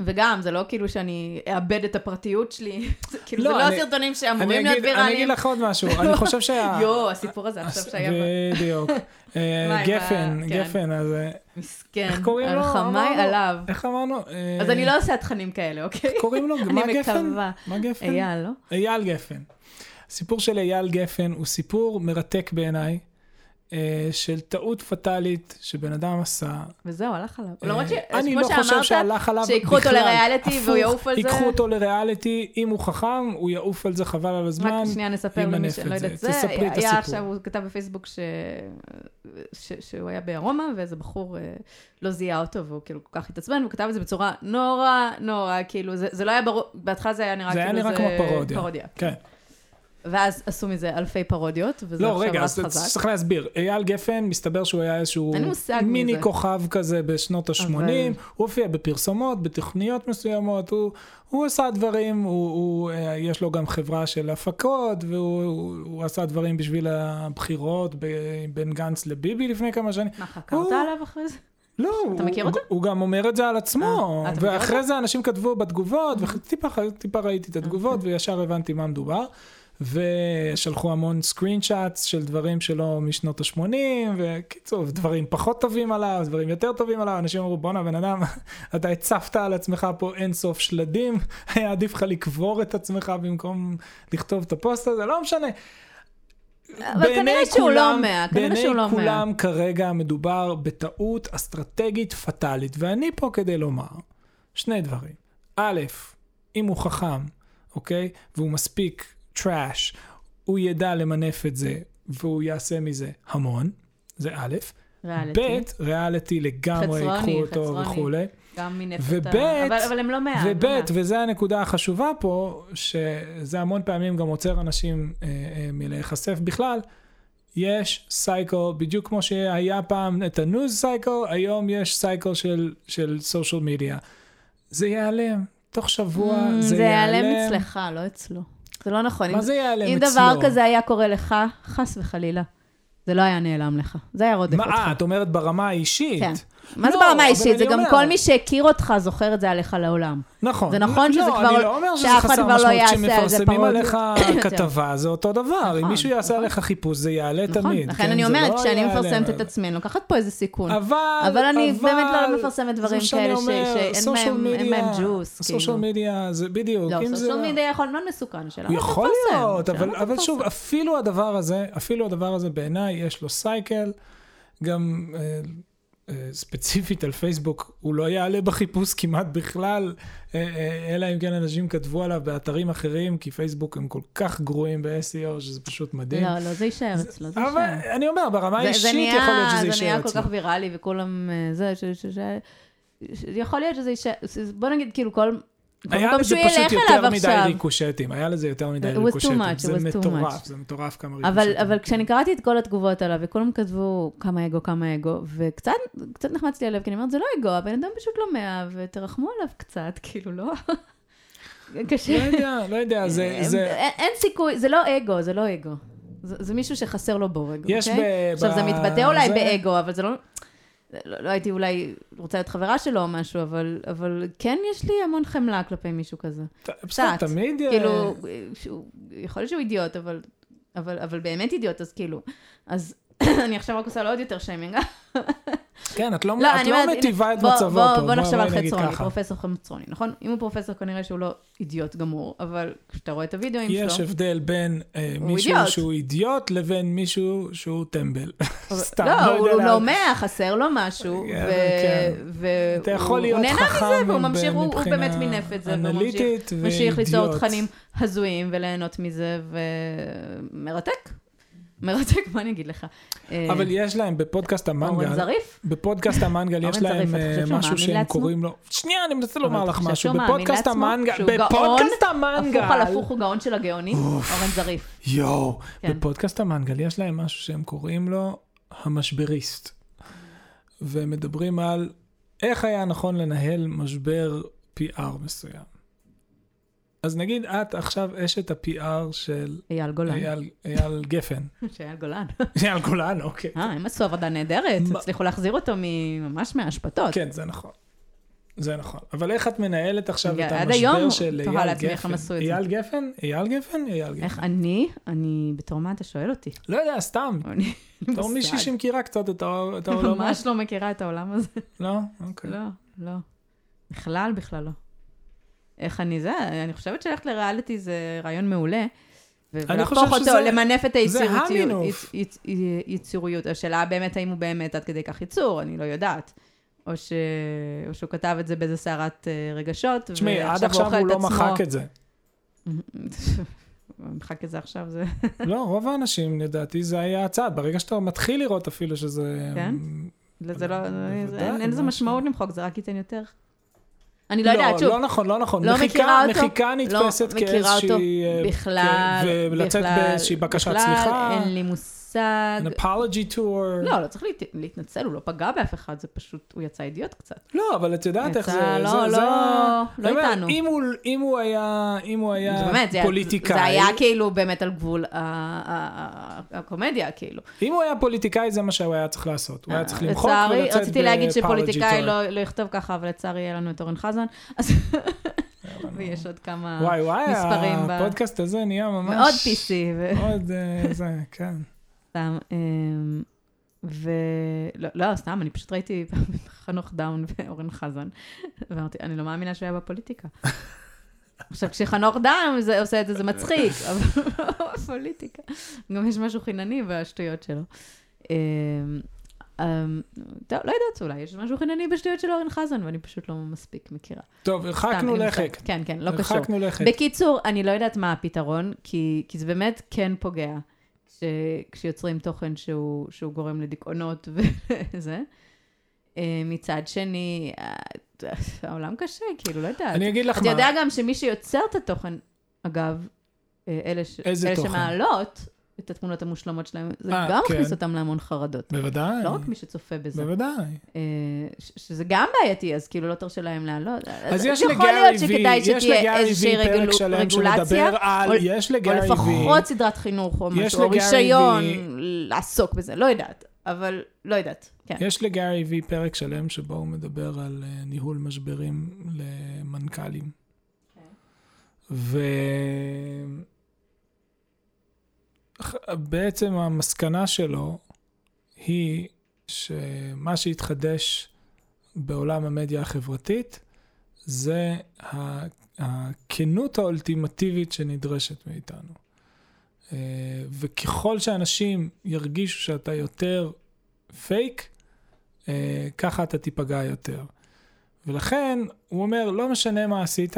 וגם, זה לא כאילו שאני אאבד את הפרטיות שלי, *laughs* כאילו, לא, זה לא אני- הסרטונים שאמורים להיות אגיד- אני אגיד ויראליים. לך עוד משהו, אני *laughs* חושב שה... יואו, הסיפור הזה עכשיו שהיה... בדיוק. *laughs* אה, גפן, כן. גפן, אז אה, מסכן, איך קוראים לו? הרחמי אמרנו. עליו. איך אמרנו? אה, אז אני לא עושה תכנים כאלה, אוקיי? איך קוראים לו? מה גפן? מה גפן? אייל, לא? אייל גפן. הסיפור של אייל גפן הוא סיפור מרתק בעיניי, אה, של טעות פטאלית שבן אדם עשה. וזהו, הלך עליו. אה, למרות אני שכמו לא חושב שהלך עליו שיקחו אותו בכלל. לריאליטי והוא יעוף על זה. ייקחו אותו לריאליטי, אם הוא חכם, הוא יעוף על זה חבל על הזמן. רק שנייה נספר למי שלא את זה. יודעת זה. תספרי את היה הסיפור. עכשיו, הוא כתב בפייסבוק ש... ש... שהוא היה בארומה, ואיזה בחור אה, לא זיהה אותו, והוא כאילו כל כך התעצבן, והוא כתב את זה בצורה נורא, נורא, כאילו, זה, זה לא היה ברור, בהתחלה זה היה נראה זה היה כאילו נראה כמו פרודיה. פרודיה. כן. ואז עשו מזה אלפי פרודיות, וזה לא, עכשיו רגע, אז חזק. צריך להסביר. אייל גפן, מסתבר שהוא היה איזשהו מיני זה. כוכב כזה בשנות ה-80, אבל- הוא הופיע בפרסומות, בתוכניות מסוימות, הוא, הוא עשה דברים, הוא, הוא, אה, יש לו גם חברה של הפקות, והוא הוא, הוא עשה דברים בשביל הבחירות ב- בין גנץ לביבי לפני כמה שנים. מה, חקרת הוא- עליו אחרי זה? לא, אתה הוא, מכיר הוא, אותו? הוא גם אומר את זה על עצמו, אה, ואחרי? זה אנשים כתבו בתגובות, וטיפה טיפה ראיתי את התגובות, וישר הבנתי מה מדובר. ושלחו המון סקרין שאטס של דברים שלו משנות ה-80, וקיצור, דברים פחות טובים עליו, דברים יותר טובים עליו, אנשים אמרו, בואנה, בן אדם, *laughs* אתה הצפת על עצמך פה אין סוף שלדים, *laughs* היה עדיף לך לקבור את עצמך במקום לכתוב את הפוסט הזה, לא משנה. אבל כנראה שהוא לא כולם- מאה, כנראה שהוא לא בעיני מאה. כולם כרגע מדובר בטעות אסטרטגית פטאלית, ואני פה כדי לומר שני דברים. א', אם הוא חכם, אוקיי, והוא מספיק trash, הוא ידע למנף את זה, והוא יעשה מזה המון, זה א'. ב', ריאליטי לגמרי חצרוני, ייקחו אותו חצרוני. וכולי. גם מינף וב', את ה... אבל, אבל הם לא לא וב', מאה. וזו הנקודה החשובה פה, שזה המון פעמים גם עוצר אנשים אה, אה, מלהיחשף בכלל, יש cycle, בדיוק כמו שהיה פעם את ה news cycle, היום יש cycle של, של social media. זה ייעלם, תוך שבוע Mm, זה, זה ייעלם ייעלם. אצלך, לא אצלו. זה לא נכון. מה אם- זה ייעלם אם אצלו? דבר כזה היה קורה לך, חס וחלילה, זה לא היה נעלם לך. זה היה רודף מה, אותך. אה, את אומרת ברמה האישית. כן. מה זה לא, ברמה האישית? זה גם כל מי שהכיר אותך זוכר את זה עליך לעולם. נכון. זה נכון שזה לא, כבר- אני לא אומר שזה חסר לא משמעות כשמפרסמים. עליך. *coughs* *coughs* כתבה, זה אותו דבר. אם נכון, מישהו יעשה נכון. עליך חיפוש, זה יעלה נכון? תמיד. לכן כן? אני אומרת, לא כשאני. מפרסמת את עצמי, אני לוקחת פה איזה סיכון. אבל, אני באמת לא מפרסמת דברים כאלה שאין בהם- ג'וס, סושיאל. מדיה, זה בדיוק. לא, סושיאל מדיה יכול מאוד מסוכן, אתה יכול להיות, אבל, שוב. אפילו הדבר הזה, אפילו הדבר הזה בעיניי, יש לו סייקל, גם אה, ספציפית על פייסבוק, הוא לא יעלה בחיפוש כמעט בכלל, אה, אה, אלא אם כן אנשים כתבו עליו באתרים אחרים, כי פייסבוק הם כל כך גרועים ב-SEO, שזה פשוט מדהים. לא, לא, זה יישאר אצלו, זה אבל יישאר. אני אומר, ברמה זה- זה האישית יכול להיות שזה זה יישאר נהיה כל אצלו. כך ויראלי, וכולם, אה, זה. ש... יכול להיות שזה יישאר, בוא נגיד, כאילו, כל... היה לזה פשוט יותר מדי. ריקושטים, היה לזה יותר מדי ריקושטים, זה מטורף. זה מטורף כמה אבל, ריקושטים. אבל כשאני קראתי את כל התגובות עליו, וכולם כתבו כמה אגו, כמה אגו, וקצת קצת נחמץ לי הלב, כי אני אומרת, זה לא אגו, הבן אדם פשוט לא מאה, ותרחמו עליו קצת, *laughs* כאילו, לא... לא קשה. יודע, לא יודע, זה... אין- זה- אין סיכוי, זה לא אגו, זה לא אגו. זה מישהו שחסר לו בורג, יש אוקיי? ב- עכשיו, זה מתבטא אולי באגו, אבל זה לא... לא, לא הייתי אולי רוצה להיות חברה שלו או משהו, אבל, אבל כן יש לי המון חמלה כלפי מישהו כזה. בסדר. תמיד... אה, כאילו, שהוא, יכול להיות שהוא אידיוט, אבל, אבל, אבל באמת אידיוט, אז כאילו, אז *coughs* אני עכשיו רק עושה לו עוד יותר שיימינג, כן, את לא, לא, את לא מטיבה את בוא- מצבו בוא- פה. בוא נחשוב על חצרוני. פרופסור חצרוני, נכון? אם הוא פרופסור כנראה שהוא לא אידיוט גמור, אבל כשאתה רואה את הווידאוים שלו... יש הבדל בין אה, הוא מישהו אידיוט. שהוא אידיוט לבין מישהו שהוא טמבל. *laughs* סתם, לא, יודע הוא לאן. לומע, חסר לו משהו, כן, כן. והוא הוא נהנה מזה, והוא ממשיך, הוא הוא באמת מינף את זה, והוא ממשיך- ליצור. תכנים הזויים וליהנות מזה, ומרתק. מרתק, מה אני אגיד לך? אבל יש להם בפודקאסט אורן המנגל, זריף? בפודקאסט המנגל יש אורן להם אה, משהו שהם? קוראים לו... שנייה, אני מנסה לומר לך משהו. בפודקאסט? המנגל? בפודקאסט המנגל. הפוך על הפוך הוא גאון של הגאונים? אורן זריף. יואו, כן. בפודקאסט המנגל יש להם משהו שהם קוראים לו המשבריסט. והם מדברים על איך היה נכון לנהל משבר PR מסוים. אז נגיד את עכשיו אשת ה-PR של אייל גולן. אייל, אייל גפן. *laughs* שאייל גולן. *laughs* אייל גולן, אוקיי. אה, הם עשו עבודה נהדרת, הצליחו להחזיר אותו ממש מההשפעות. כן, זה נכון. זה נכון. אבל איך את מנהלת עכשיו את עד היום המשבר של תוהה אייל לעצמי איך גפן? הם עשו את זה. אייל גפן? אייל גפן? אייל גפן. איך אני? אני, בתור מה אתה שואל אותי? לא יודע, סתם. *laughs* בתור. מישהי שמכירה קצת את ה- את אני העולמות. ממש לא מכירה את העולם הזה. לא? אוקיי. לא, לא. בכלל, בכלל לא. איך אני זה? אני חושבת שללכת לריאליטי זה רעיון מעולה. ולהפוך אותו, שזה- למנף את זה היצירותיות. יצ- יצ- יציריות. השאלה באמת האם הוא באמת עד כדי כך ייצור, אני לא יודעת. או, ש... או שהוא כתב את זה באיזה סערת אה, רגשות, תשמעי, עד עכשיו הוא את לא עצמו. מחק את זה. *laughs* הוא מחק את זה עכשיו, זה... לא, רוב האנשים, לדעתי, זה היה הצעד. ברגע שאתה מתחיל לראות אפילו שזה... כן? זה לא, אין לזה מה משמעות למחוק, זה רק ייתן יותר. אני לא יודעת, שוב, לא נכון, לא נכון. לא מחיקה- מכירה אותו. מחיקה נתפסת לא מכירה אותו כאיזושהי... אה, בכלל, כן, ולצאת בכלל, באיזושהי בקשת בכלל, סליחה. אין לי מושג. An apology tour. לא, לא צריך להת... להתנצל, הוא לא פגע באף אחד, זה פשוט, הוא יצא אידיוט קצת. לא, אבל את יודעת איך זה... יצא, לא, זה- לא, זה- לא אומר, איתנו. אם הוא- אם הוא היה אם הוא זה היה באמת, זה, פוליטיקאי, זה היה כאילו באמת על גבול ה- הקומדיה, כאילו. אם הוא היה פוליטיקאי זה מה שהוא היה צריך לעשות. הוא היה צריך למחוק לצערי, ולצאת רציתי להגיד שפוליטיקאי. לא, לא יכתוב ככה, אבל לצערי יהיה לנו את אורן חזן. ויש עוד כמה וואי וואי, מספרים ב- הפודקאסט הזה נהיה ממש... מאוד PC. מאוד אה, זה, כן. סתם, אמ, ולא, לא, סתם, אני פשוט ראיתי *laughs* חנוך דאום ואורן חזן, ואמרתי, אני לא מאמינה שהוא היה בפוליטיקה. *laughs* עכשיו, כשחנוך דאום עושה את זה, זה מצחיק, *laughs* אבל לא בפוליטיקה. גם יש משהו חינני בשטויות שלו. אמ, אמ, טוב, לא יודעת, אולי יש משהו חינני בשטויות של אורן חזן, ואני פשוט לא מספיק מכירה. טוב, הרחקנו. מושג. כן, כן, לא קשור. הרחקנו לכת. בקיצור, אני לא יודעת מה הפתרון, כי, זה באמת כן פוגע כשיוצרים תוכן שהוא, שהוא גורם לדיכאונות וזה. אה, מצד שני, אה, העולם קשה, כאילו, לא יודעת. אני אגיד לך אתה מה. יודע גם שמי שיוצר את התוכן, אגב, אה, אלה, ש... אלה תוכן? שמעלות את התמונות המושלמות שלהם, זה אה, גם כן. מכניס אותם להמון חרדות. בוודאי. לא רק מי שצופה בזה. בוודאי. אה, ש- שזה גם בעייתי, אז כאילו לא תרשה להם לעלות. אז יש יכול לגארי וי, יש לגארי וי פרק שלם שמדבר על, או- יש או לגארי וי, לפחות סדרת חינוך או יש משהו, או רישיון לעסוק בזה, לא יודעת, אבל לא יודעת, כן. יש לגארי וי פרק שלם שבו הוא מדבר על אה, ניהול משברים למנכ"לים. ו... בעצם המסקנה שלו היא שמה שהתחדש בעולם המדיה החברתית זה הכנות האולטימטיבית שנדרשת מאיתנו. אה, וככל שאנשים ירגישו שאתה יותר פייק, אה, ככה אתה תיפגע יותר. ולכן הוא אומר, לא משנה מה עשית,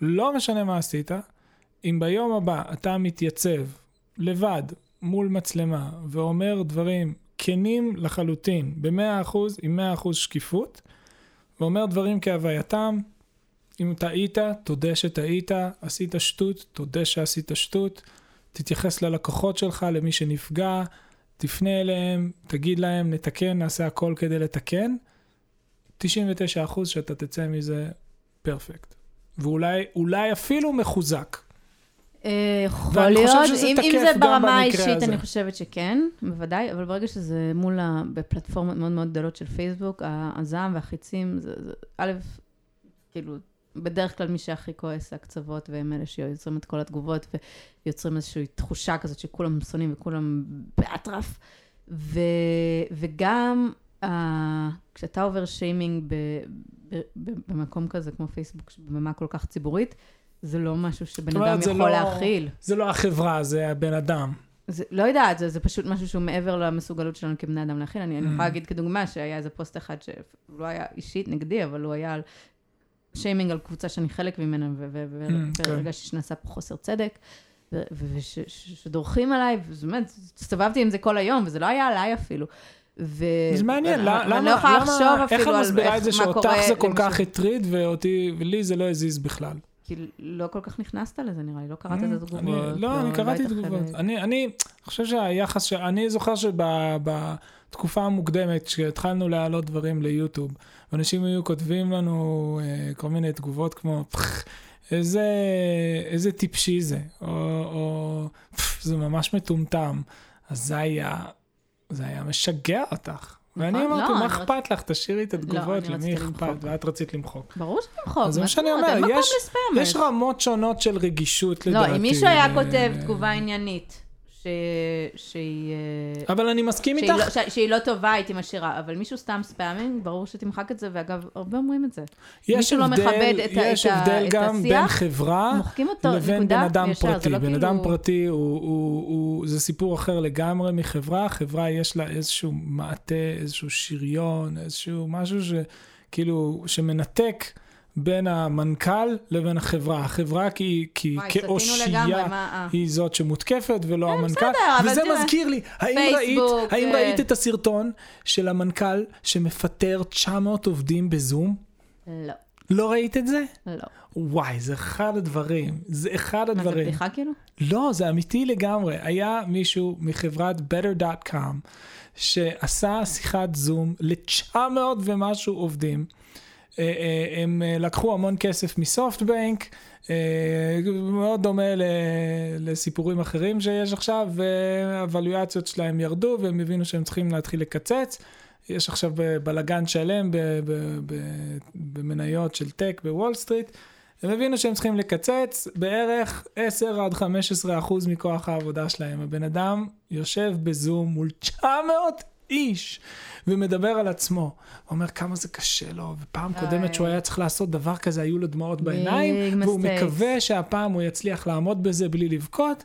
לא משנה מה עשית, אם ביום הבא אתה מתייצב לבד מול מצלמה ואומר דברים כנים לחלוטין, ב-100%, עם 100% שקיפות, ואומר דברים כהווייתם, אם טעית, תודה שטעית, עשית שטות, תודה שעשית שטות, תתייחס ללקוחות שלך, למי שנפגע, תפנה אליהם, תגיד להם, נתקן, נעשה הכל כדי לתקן. 99% שאתה תצא מזה פרפקט. ואולי אולי אפילו מחוזק. אה, יכול להיות, אם אם זה ברמה האישית. אני חושבת שכן, בוודאי, אבל ברגע שזה מול, ה- בפלטפורמות מאוד מאוד גדולות של פייסבוק, הזעם והחיצים, זה, זה, א', כאילו, בדרך כלל מי שהכי כועס זה הקצוות, והם אלה שיוצרים את כל התגובות, ויוצרים איזושהי תחושה כזאת שכולם שונאים וכולם באטרף, ו, וגם אה, כשאתה עובר שיימינג ב- ב- ב- במקום כזה כמו פייסבוק, במה כל כך ציבורית, זה לא משהו שבן אומרת, אדם יכול לא- להכיל. זה לא החברה, זה הבן אדם. זה, לא יודעת, זה, זה פשוט משהו שהוא מעבר למסוגלות שלנו כבני אדם להכיל. אני, אני יכולה להגיד כדוגמה שהיה איזה פוסט אחד שהוא לא היה אישית נגדי, אבל הוא היה על שיימינג על קבוצה שאני חלק ממנה, Mm, כן. והרגשתי שנעשה פה חוסר צדק, ושדורכים עליי, וזה באמת, הסתובבתי עם זה כל היום, וזה לא היה עליי אפילו. ו... זה מעניין, למה, אני לא יכולה למה- לחשוב איך את מסבירה את זה שאותך זה כל. כך הטריד ואותי, ולי זה לא הזיז בכלל? כי לא כל כך נכנסת לזה, נראה לי, לא קראת את אני- התגובות. לא, אני קראתי תגובות. אני אני חושב שהיחס, אני זוכר שבתקופה המוקדמת, כשהתחלנו להעלות דברים ליוטיוב, אנשים היו כותבים לנו אה, כל מיני תגובות כמו, "פח, איזה, איזה טיפשי זה, או, או "פח, זה ממש מטומטם. אז זה היה, זה היה משגע אותך. ואני נכון, אמרתי, לא, מה לא, אכפת לך? תשאירי את התגובות, אני למי אכפת? ואת רצית למחוק. ברור שלמחוק. אז זה מה שאני אומר, יש- רמות שונות של רגישות לדעתי. לא, אם מישהו היה כותב תגובה עניינית, ש... שהיא... אה, אבל אני מסכים שהיא איתך. לא, ש- שהיא לא טובה, הייתי משאירה, אבל מישהו סתם ספאמינג, ברור שתמחק את זה, ואגב, הרבה אומרים את זה. יש מישהו לא הבדל, מכבד את יש ה- הבדל את גם בין השיח, חברה מוחקים אותו, לבין נקודה, בן אדם וישר, פרטי. לא בן כאילו... אדם פרטי הוא, הוא, הוא, זה סיפור אחר לגמרי מחברה. חברה יש לה איזשהו מעטה, איזשהו שריון, איזשהו משהו שכאילו, שמנתק בין המנכ"ל לבין החברה. החברה כי, כי וואי, כאושייה לגמרי. אה. היא זאת שמותקפת ולא המנכ"ל. בסדר, אבל וזה תראה, מזכיר לי, האם פייסבוק, ראית, האם אה. ראית את הסרטון של המנכ"ל שמפטר 900 עובדים בזום? לא, לא ראית את זה? לא. וואי, זה אחד הדברים, זה אחד מה, זה הדברים. בדיחה כאילו? לא, זה אמיתי לגמרי. היה מישהו מחברת better.com שעשה שיחת זום ל-900 ומשהו עובדים. אה, אה, הם אה, לקחו המון כסף מסופטבנק, מאוד דומה לסיפורים אחרים שיש עכשיו, והאבלואציות שלהם ירדו והם הבינו שהם צריכים להתחיל לקצץ. יש עכשיו בלאגן שלם במניות של tech בוול סטריט. הם הבינו שהם צריכים לקצץ בערך 10 עד 15 אחוז מכוח העבודה שלהם. הבן אדם יושב בזום מול 900 איש ומדבר על עצמו. הוא אומר כמה זה קשה לו, ופעם. קודמת שהוא היה צריך לעשות דבר כזה, היו לו דמעות בעיניים, והוא. מקווה שהפעם הוא יצליח לעמוד בזה בלי לבכות.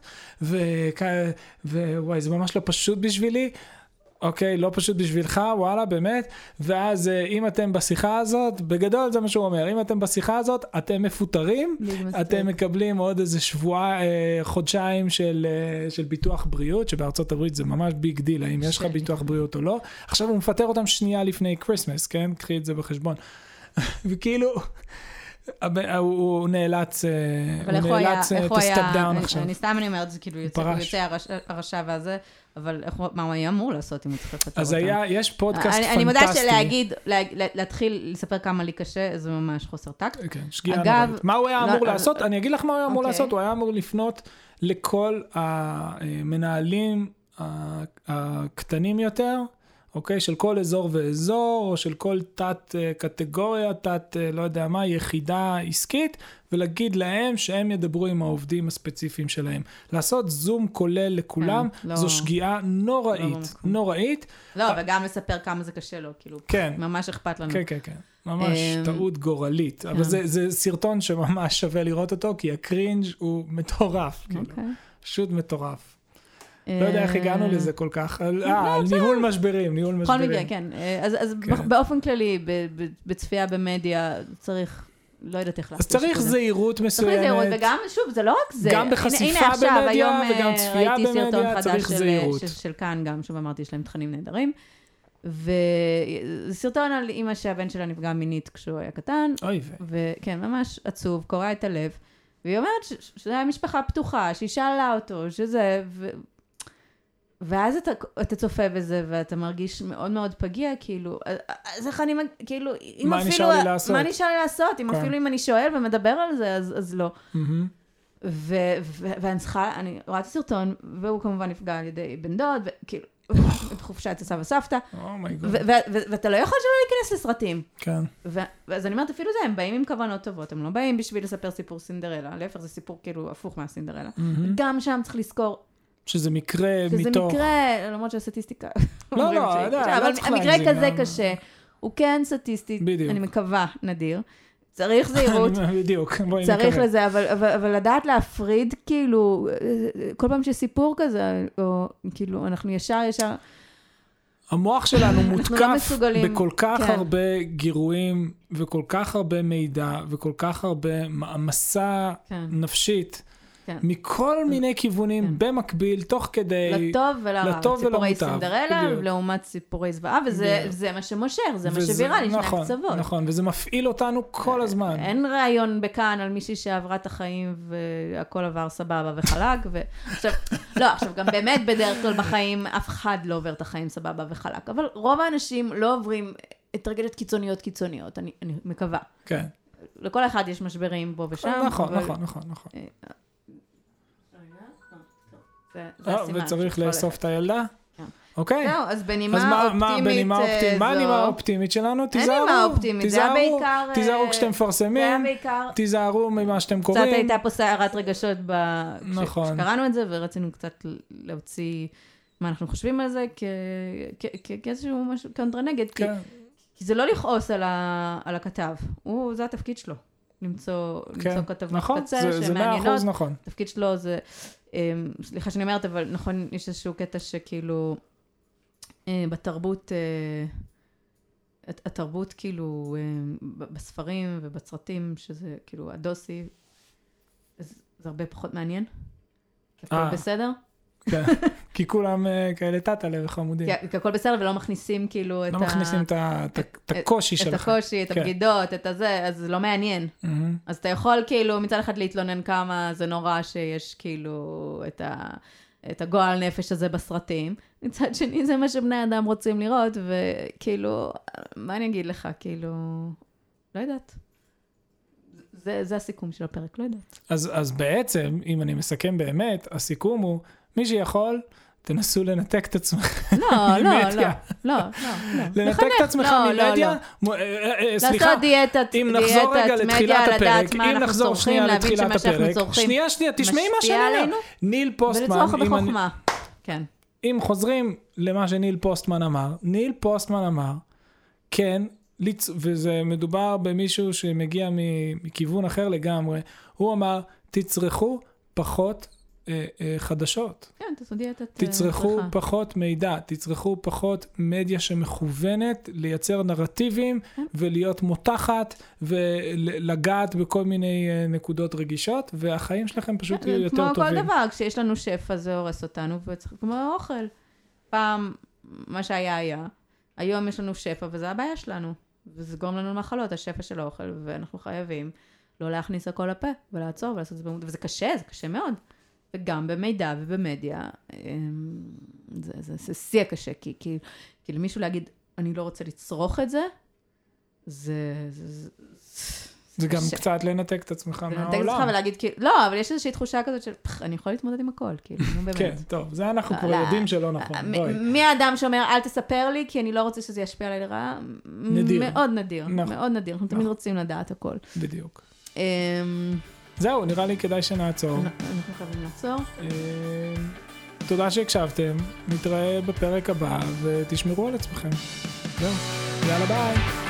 ווואי, זה ממש לא פשוט בשבילי. אוקיי, לא פשוט בשבילך, וואלה, באמת. ואז אה, אם אתם בשיחה הזאת, בגדול זה מה שהוא אומר, אם אתם בשיחה הזאת, אתם מפוטרים, אתם. מקבלים עוד איזה שבועה, אה, חודשיים של, אה, של ביטוח בריאות, שבארצות הברית זה ממש big deal, האם יש לך. ביטוח בריאות או לא. עכשיו הוא מפטר אותם שנייה לפני כריסמס, כן? קחי את זה בחשבון. *laughs* וכאילו, הוא, נאלץ, אה, הוא נאלץ אה, to step down אני- עכשיו. אני סתם אני אומרת, זה כאילו יוצא, הרשע והזה, אבל מה הוא היה אמור לעשות אם הוא צריך לפטר אותם? אז היה, יש פודקאסט אני, פנטסטי. אני מודה שלהגיד, לה, לה, להתחיל לספר כמה לי קשה, זה ממש חוסר טקט. כן, שגיאה נוראית. מה הוא היה לא, אמור אה, לעשות? אני אגיד לך מה הוא היה אמור אוקיי. לעשות. הוא היה אמור לפנות לכל המנהלים הקטנים יותר, אוקיי? של כל אזור ואזור, או של כל תת אה, קטגוריה, תת, אה, לא יודע מה, יחידה עסקית, ולהגיד להם שהם ידברו עם העובדים הספציפיים שלהם. לעשות זום כולל לכולם, כן, לא- זו שגיאה נוראית, במקום. נוראית. לא, וגם לספר כמה זה קשה לו, כאילו, כן. ממש אכפת לנו. כן, כן, כן. ממש אמ, טעות גורלית. אבל כן. זה, זה סרטון שממש שווה לראות אותו, כי הקרינג' הוא מטורף. כאילו, אוקיי. פשוט מטורף. לא יודע איך הגענו אה, לזה כל כך. על- אה, על ניהול משברים, ניהול בכל משברים. מקרה, כן. אה, אז, אז כן. באופן כללי, בצפייה במדיה, צריך, לא יודעת איך אז להכפיש צריך. זהירות צריך זהירות, מסוימת. וגם, שוב, זה לא רק זה. גם הנה- בחשיפה הנה עכשיו, במדיה היום, וגם אה, צפייה ראיתי סרטון במדיה, חדש צריך של, זהירות. של, של כאן גם, שוב אמרתי, יש להם תכנים נהדרים. וזה סרטון על אימא שהבן שלה נפגע מינית כשהוא היה קטן, אוי ו... וכן, ממש עצוב, קורע את הלב. והיא אומרת שזו הייתה משפחה פתוחה, שהיא שאלה אותו, שזה... ו... ואז אתה, אתה צופה בזה, ואתה מרגיש מאוד מאוד פגיע, כאילו, אז איך אני, כאילו, אם מה אפילו... נשאר לי לעשות? מה נשאר לי לעשות? אם כן. אפילו אם אני שואל ומדבר על זה, אז, אז לא. מהמם. ו- ו- ואני צריכה, אני רואה את הסרטון, והוא כמובן נפגע על ידי בן דוד, וכאילו, בחופשת הסבא סבתא, אומייגוד. ואתה לא יכול שלא להיכנס לסרטים. כן. ואז אני אומרת, אפילו זה, הם באים עם כוונות טובות, הם לא באים בשביל לספר סיפור סינדרלה, להפך, זה סיפור כאילו הפוך מהסינדרלה. גם שם צריך לזכור, שזה מקרה שזה מתוך... מקרה, למרות שהסטטיסטיקה... לא, לא, שהיא יודע, לא אבל צריך המקרה להגזים, כזה. קשה. הוא כן סטטיסטית, בדיוק. אני מקווה, נדיר. צריך זהירות, *laughs* בדיוק, בואי צריך נקווה. לזה, אבל, אבל, אבל לדעת להפריד, כאילו, כל פעם שיש סיפור כזה, או כאילו, אנחנו ישר ישר, המוח שלנו לא מותקף מסוגלים, בכל כך כן. הרבה גירויים, וכל כך הרבה מידע, וכל כך הרבה מעמסה כן, נפשית, כן. מכל מיני כן. כיוונים במקביל, תוך כדי... לטוב ולרע, לטוב סיפורי ולמוטב, סינדרלה, בדיוק. לעומת סיפורי זוועה, וזה. זה מה שמושך, זה מה וזה- שוויראלי, שני נכון, הקצוות. נכון, וזה מפעיל אותנו כל הזמן. אין ראיון בכאן על מישהי שעברה את החיים והכל עבר סבבה וחלק. ו... *laughs* עכשיו, לא, עכשיו גם באמת בדרך כלל בחיים אף אחד לא עובר את החיים סבבה וחלק, אבל רוב האנשים לא עוברים טרגדיות קיצוניות קיצוניות, אני, אני מקווה. כן. לכל אחד יש משברים פה ושם. נכון, אבל- נכון, נכון, נכון. אה, זה- אה, הסימן וצריך לאסוף. את הילדה? כן. אוקיי. זהו, אז בנימה אז מה, אופטימית מה בנימה אה, אופטימית? מה זו- הנימה האופטימית שלנו? אין תיזהרו. נימה אופטימית, זה היה תיזהרו, בעיקר... תיזהרו אה, כשאתם מפרסמים. תיזהרו ממה שאתם קצת קוראים. הייתה פה סערת רגשות ב... נכון. כשקראנו את זה, ורצינו קצת להוציא מה אנחנו חושבים על זה כאיזשהו משהו קונטרנגד, כי, כן, כי זה לא לכעוס על, הכתב, זה התפקיד שלו, למצוא, כן. למצוא כתבות נכון, קצה זה- זה שמעניינות. אחוז נכון. התפקיד שלו זה, אמ, סליחה שאני אומרת, אבל נכון, יש איזשהו קטע שכאילו, אה, בתרבות, הת- התרבות כאילו, ב- בספרים ובסרטים, שזה כאילו הדוסי, זה הרבה פחות מעניין. הכל. בסדר? כן. *laughs* כי כולם אה, כאלה טאטאלה וחמודים. כי- כי הכל בסדר ולא מכניסים כאילו את לא ה... מכניסים את ה- את ה- את הקושי את. הקושי, כן. הבגידות, את הזה, אז זה לא מעניין. אז אתה יכול כאילו מצד אחד להתלונן כמה זה נורא שיש כאילו את, ה, את הגועל נפש הזה בסרטים, מצד שני זה מה שבני אדם רוצים לראות, וכאילו, מה אני אגיד לך, כאילו, לא יודעת. זה, זה הסיכום של הפרק, לא יודעת. אז, אז בעצם, אם אני מסכם באמת, הסיכום הוא, מי שיכול, תנסו לנתק את עצמכם. לא, *laughs* לא, לא, ממדיה. לא, לא, לא. לנתק לחנך, את עצמך לא, לא, ממדיה. לא. אה, אה, אה, סליחה, אם נחזור רגע לתחילת הפרק, אם נחזור שנייה לתחילת הפרק, שנייה, שנייה, תשמעי מה שאני אומר. ניל פוסטמן, אם. כן. אם חוזרים למה שניל פוסטמן אמר, ניל פוסטמן אמר, כן. וזה מדובר במישהו שמגיע מכיוון אחר לגמרי, הוא אמר, תצרכו פחות חדשות, כן, תעשו דיאטת אה, תצרכו צריכה. פחות מידע, תצרכו פחות מדיה שמכוונת לייצר נרטיבים כן. ולהיות מותחת ולגעת בכל מיני אה, נקודות רגישות, והחיים שלכם פשוט כן, יהיו זה יותר כמו טובים. כל דבר, כשיש לנו שפע זה הורס אותנו, וצריך, כמו אוכל. פעם, מה שהיה היה, היום יש לנו שפע וזה הבעיה שלנו. וזה גורם לנו למחלות, השפע של האוכל, ואנחנו חייבים לא להכניס הכל לפה, ולעצור ולעשות את זה במודע, וזה קשה, זה קשה מאוד. וגם במידע ובמדיה, אמ, זה, זה, זה שיא הקשה, כי, כי, כי למישהו להגיד, אני לא רוצה לצרוך את זה, זה... זה, זה, זה גם קשה. קצת לנתק את עצמך לנתק את מהעולם. עצמך ולהגיד, כאילו, לא, אבל יש איזושהי תחושה כזאת של, "פח, אני יכול להתמודד עם הכל, כאילו, נו באמת. כן, טוב, זה אנחנו לא, כבר לא. יודעים שלא נכון, בואי. מי האדם שאומר, אל תספר לי, כי אני לא רוצה שזה ישפיע עליי לרעה? נדיר. מאוד נדיר, נכון. מאוד נדיר. אנחנו תמיד נכון. רוצים לדעת הכל. בדיוק. זהו, נראה לי כדאי שנעצור. אנחנו חייבים לעצור. אה, תודה שהקשבתם, נתראה בפרק הבא ותשמרו על עצמכם. זהו, יאללה ביי.